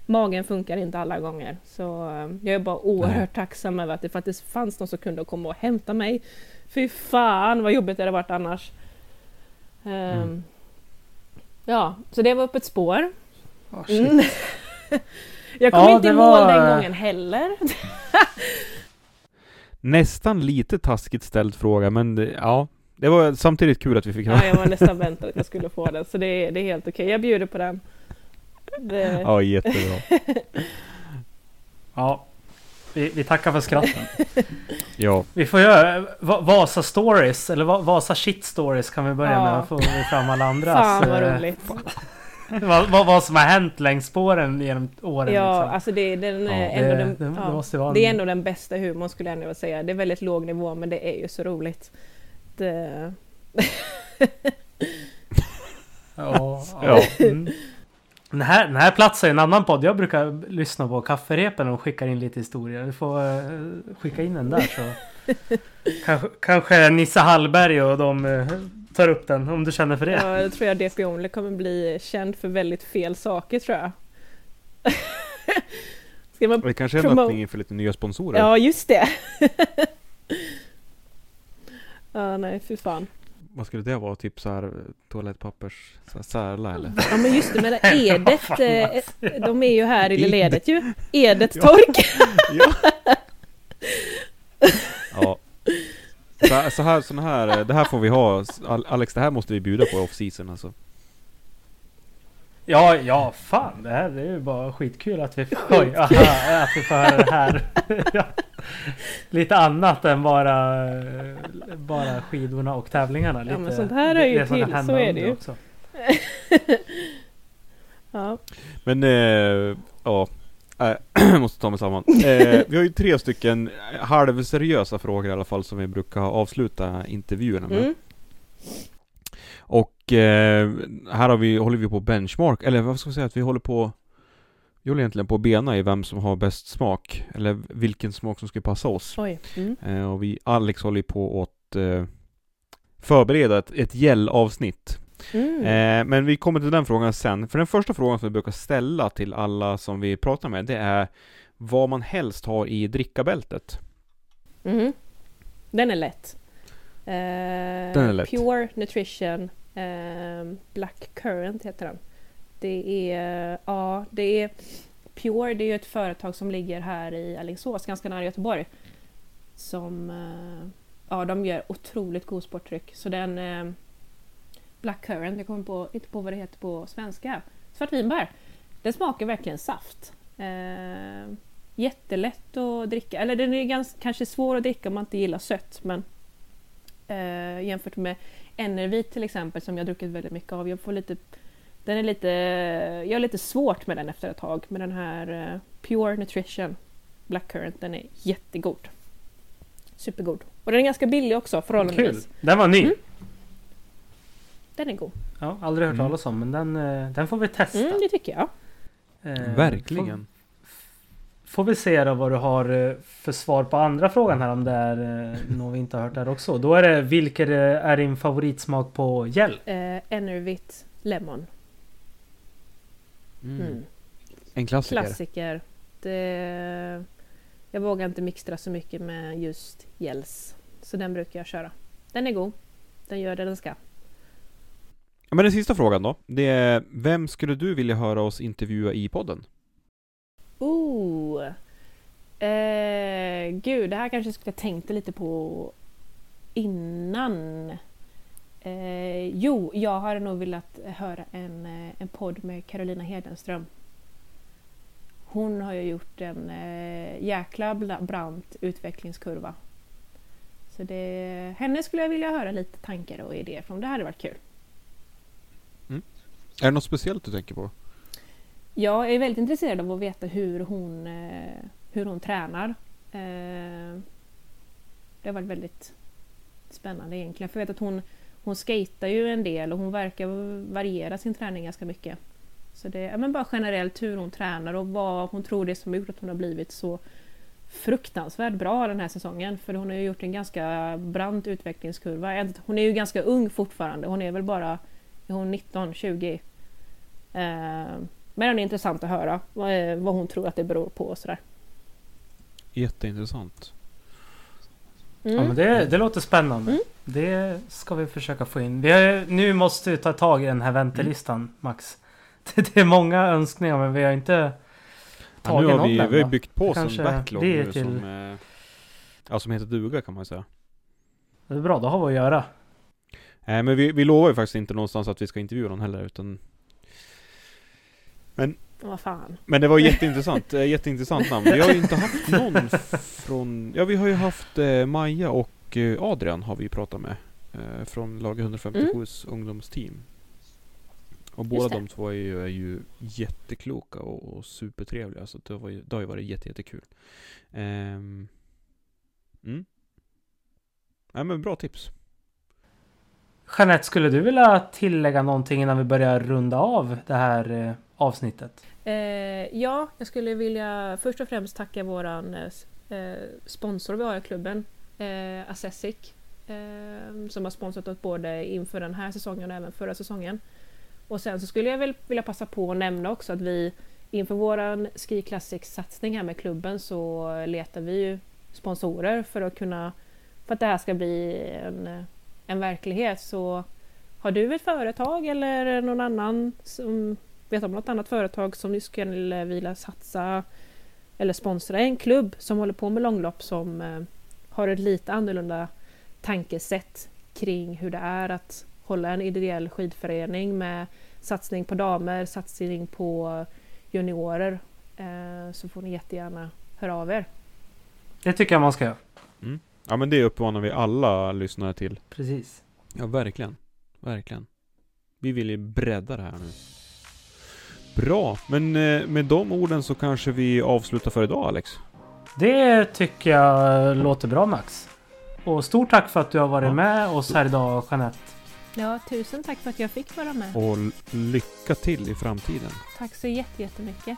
magen funkar inte alla gånger. Så eh, jag är bara oerhört Nej. tacksam över att det faktiskt fanns någon som kunde komma och hämta mig. Fy fan vad jobbigt det hade varit annars. Um, mm. Ja, så det var upp ett spår. Oh, mm. Jag kom ja, inte i mål var... den gången heller. nästan lite taskigt ställd fråga, men det, ja, det var samtidigt kul att vi fick Ja, jag var nästan väntad att jag skulle få den, så det, det är helt okej. Okay. Jag bjuder på den. Det... Ja, jättebra. ja, vi, vi tackar för skratten. ja. Vi får göra Vasa stories, eller Vasa shit stories kan vi börja ja. med. Får vi fram alla andras. Fan vad eh, roligt. vad, vad, vad, som har hänt längs spåren genom åren. Ja, liksom. alltså det, den, ja, ändå det, den, ja, det är ändå den bästa humorn skulle jag ändå säga. Det är väldigt låg nivå men det är ju så roligt. Det... ja, ja. Mm. Den här, den här platsar i en annan podd. Jag brukar lyssna på Kafferepen och skickar in lite historier. Du får uh, skicka in den där så. kanske, kanske Nissa Hallberg och de uh, tar upp den om du känner för det. Ja, jag tror jag DP Only kommer bli känd för väldigt fel saker tror jag. Ska man det kanske är en öppning för lite nya sponsorer. Ja, just det. Ja, nej, fy fan. Vad skulle det vara? Typ så här toalettpappers så här, särla eller? Ja men just det, men Edet, Fan, eh, de är ju här i Ed. ledet ju. Edet tork. ja. ja. Så här, så här, såna här, det här får vi ha. Al- Alex, det här måste vi bjuda på off-season alltså. Ja, ja, fan det här det är ju bara skitkul att vi får, oj, aha, att vi får höra det här. Ja. Lite annat än bara, bara skidorna och tävlingarna. Lite, men sånt här är ju till, hända så är det ju. Också. Ja. Men, eh, ja. Äh, jag måste ta mig samman. Eh, vi har ju tre stycken halvseriösa frågor i alla fall som vi brukar avsluta intervjuerna med. Mm. Eh, här har vi, håller vi på benchmark, eller vad ska man säga att vi håller på Vi håller egentligen på att bena i vem som har bäst smak, eller vilken smak som ska passa oss. Oj. Mm. Eh, och vi, Alex håller på att eh, förbereda ett, ett gällavsnitt. Mm. Eh, men vi kommer till den frågan sen. För den första frågan som vi brukar ställa till alla som vi pratar med, det är vad man helst har i drickabältet. Mhm. Den är lätt. Eh, Den är lätt. Pure Nutrition Ehm, Black Current heter den. Det är, ja, det är Pure, det är ju ett företag som ligger här i Alingsås, ganska nära Göteborg. Som, eh, ja de gör otroligt god sportdryck. Så den eh, Black Current, jag kommer på, inte på vad det heter på svenska. Svartvinbär. Den smakar verkligen saft. Eh, jättelätt att dricka. Eller den är ganska, kanske svår att dricka om man inte gillar sött. Men eh, jämfört med Enervit till exempel som jag har druckit väldigt mycket av. Jag får lite, den är lite, jag har lite svårt med den efter ett tag. Men den här eh, Pure Nutrition Black Currant, den är jättegod. Supergod. Och den är ganska billig också Kul! förhållandevis. Den var ny! Mm. Den är god. Ja, aldrig hört Mm. talas om men den, eh, den får vi testa. Mm, det tycker jag. Eh, Verkligen. Får, vi se då vad du har eh, för svar på andra frågan här om det är eh, något vi inte har hört där också. Då är det vilken eh, är din favoritsmak på gel? Eh, Enervit Lemon. Mm. Mm. En klassiker. Klassiker. Det, jag vågar inte mixtra så mycket med just gels. Så den brukar jag köra. Den är god. Den gör det den ska. Ja, Men den sista frågan då. Det är, vem skulle du vilja höra oss intervjua i podden? Oh! Eh, gud, det här kanske jag skulle ha tänkt lite på innan. Eh, jo, jag hade nog velat höra en, eh, en podd med Carolina Hedenström. Hon har ju gjort en eh, jäkla brant utvecklingskurva. Så det, henne skulle jag vilja höra lite tankar och idéer från. Det hade varit kul. Mm. Är det något speciellt du tänker på? Jag är väldigt intresserad av att veta hur hon, eh, hur hon tränar. Eh, det har varit väldigt spännande egentligen. För jag vet att hon, hon skater ju en del och hon verkar variera sin träning ganska mycket. Så det är men bara generellt hur hon tränar och vad hon tror det är som har gjort att hon har blivit så fruktansvärt bra den här säsongen. För hon har ju gjort en ganska brant utvecklingskurva. Hon är ju ganska ung fortfarande. Hon är väl bara är hon 19, 20. Eh, men det är intressant att höra vad, vad hon tror att det beror på och sådär. Jätteintressant. Mm. Ja, men det, det låter spännande. Mm. Det ska vi försöka få in. Vi har, nu måste vi ta tag i den här väntelistan Max. Det, det är många önskningar men vi har inte Ja, tagit nu har någon vi, än, vi har byggt på oss en backlog nu till- som, eh, ja, som heter duga kan man säga. Det är bra, då har vi att göra. Nej men vi, vi lovar ju faktiskt inte någonstans att vi ska intervjua någon heller utan Vad fan. Men det var jätteintressant, eh, jätteintressant namn. Vi har ju inte haft någon från, ja vi har ju haft eh, Maja och eh, Adrian har vi pratat med. Eh, från lag 157s ungdomsteam. Och båda det. de två är ju, är ju jättekloka och, och supertrevliga. Så det, var ju, det har ju varit jätte, jättekul. Ehm, mm. Nej men bra tips. Jeanette, skulle du vilja tillägga någonting innan vi börjar runda av det här eh, avsnittet? Eh, ja, jag skulle vilja först och främst tacka våran eh, sponsor vi har i klubben, eh, Assessic, eh, som har sponsrat oss både inför den här säsongen och även förra säsongen. Och sen så skulle jag väl vilja passa på att nämna också att vi inför våran Ski Classics-satsning här med klubben så letar vi ju sponsorer för att kunna för att det här ska bli en, en verklighet så har du ett företag eller någon annan som vet om något annat företag som skulle vilja satsa eller sponsra en klubb som håller på med långlopp som eh, har ett lite annorlunda tankesätt kring hur det är att hålla en ideell skidförening med satsning på damer, satsning på juniorer eh, så får ni jättegärna höra av er. Det tycker jag man ska göra. Mm. Ja men det uppmanar vi alla lyssnare till. Precis. Ja verkligen. Verkligen. Vi vill ju bredda det här nu. Bra, men eh, med de orden så kanske vi avslutar för idag Alex. Det tycker jag låter bra Max. Och stort tack för att du har varit Ja. med oss här idag Jeanette. Ja, tusen tack för att jag fick vara med. Och lycka till i framtiden. Tack så jätte- jättemycket.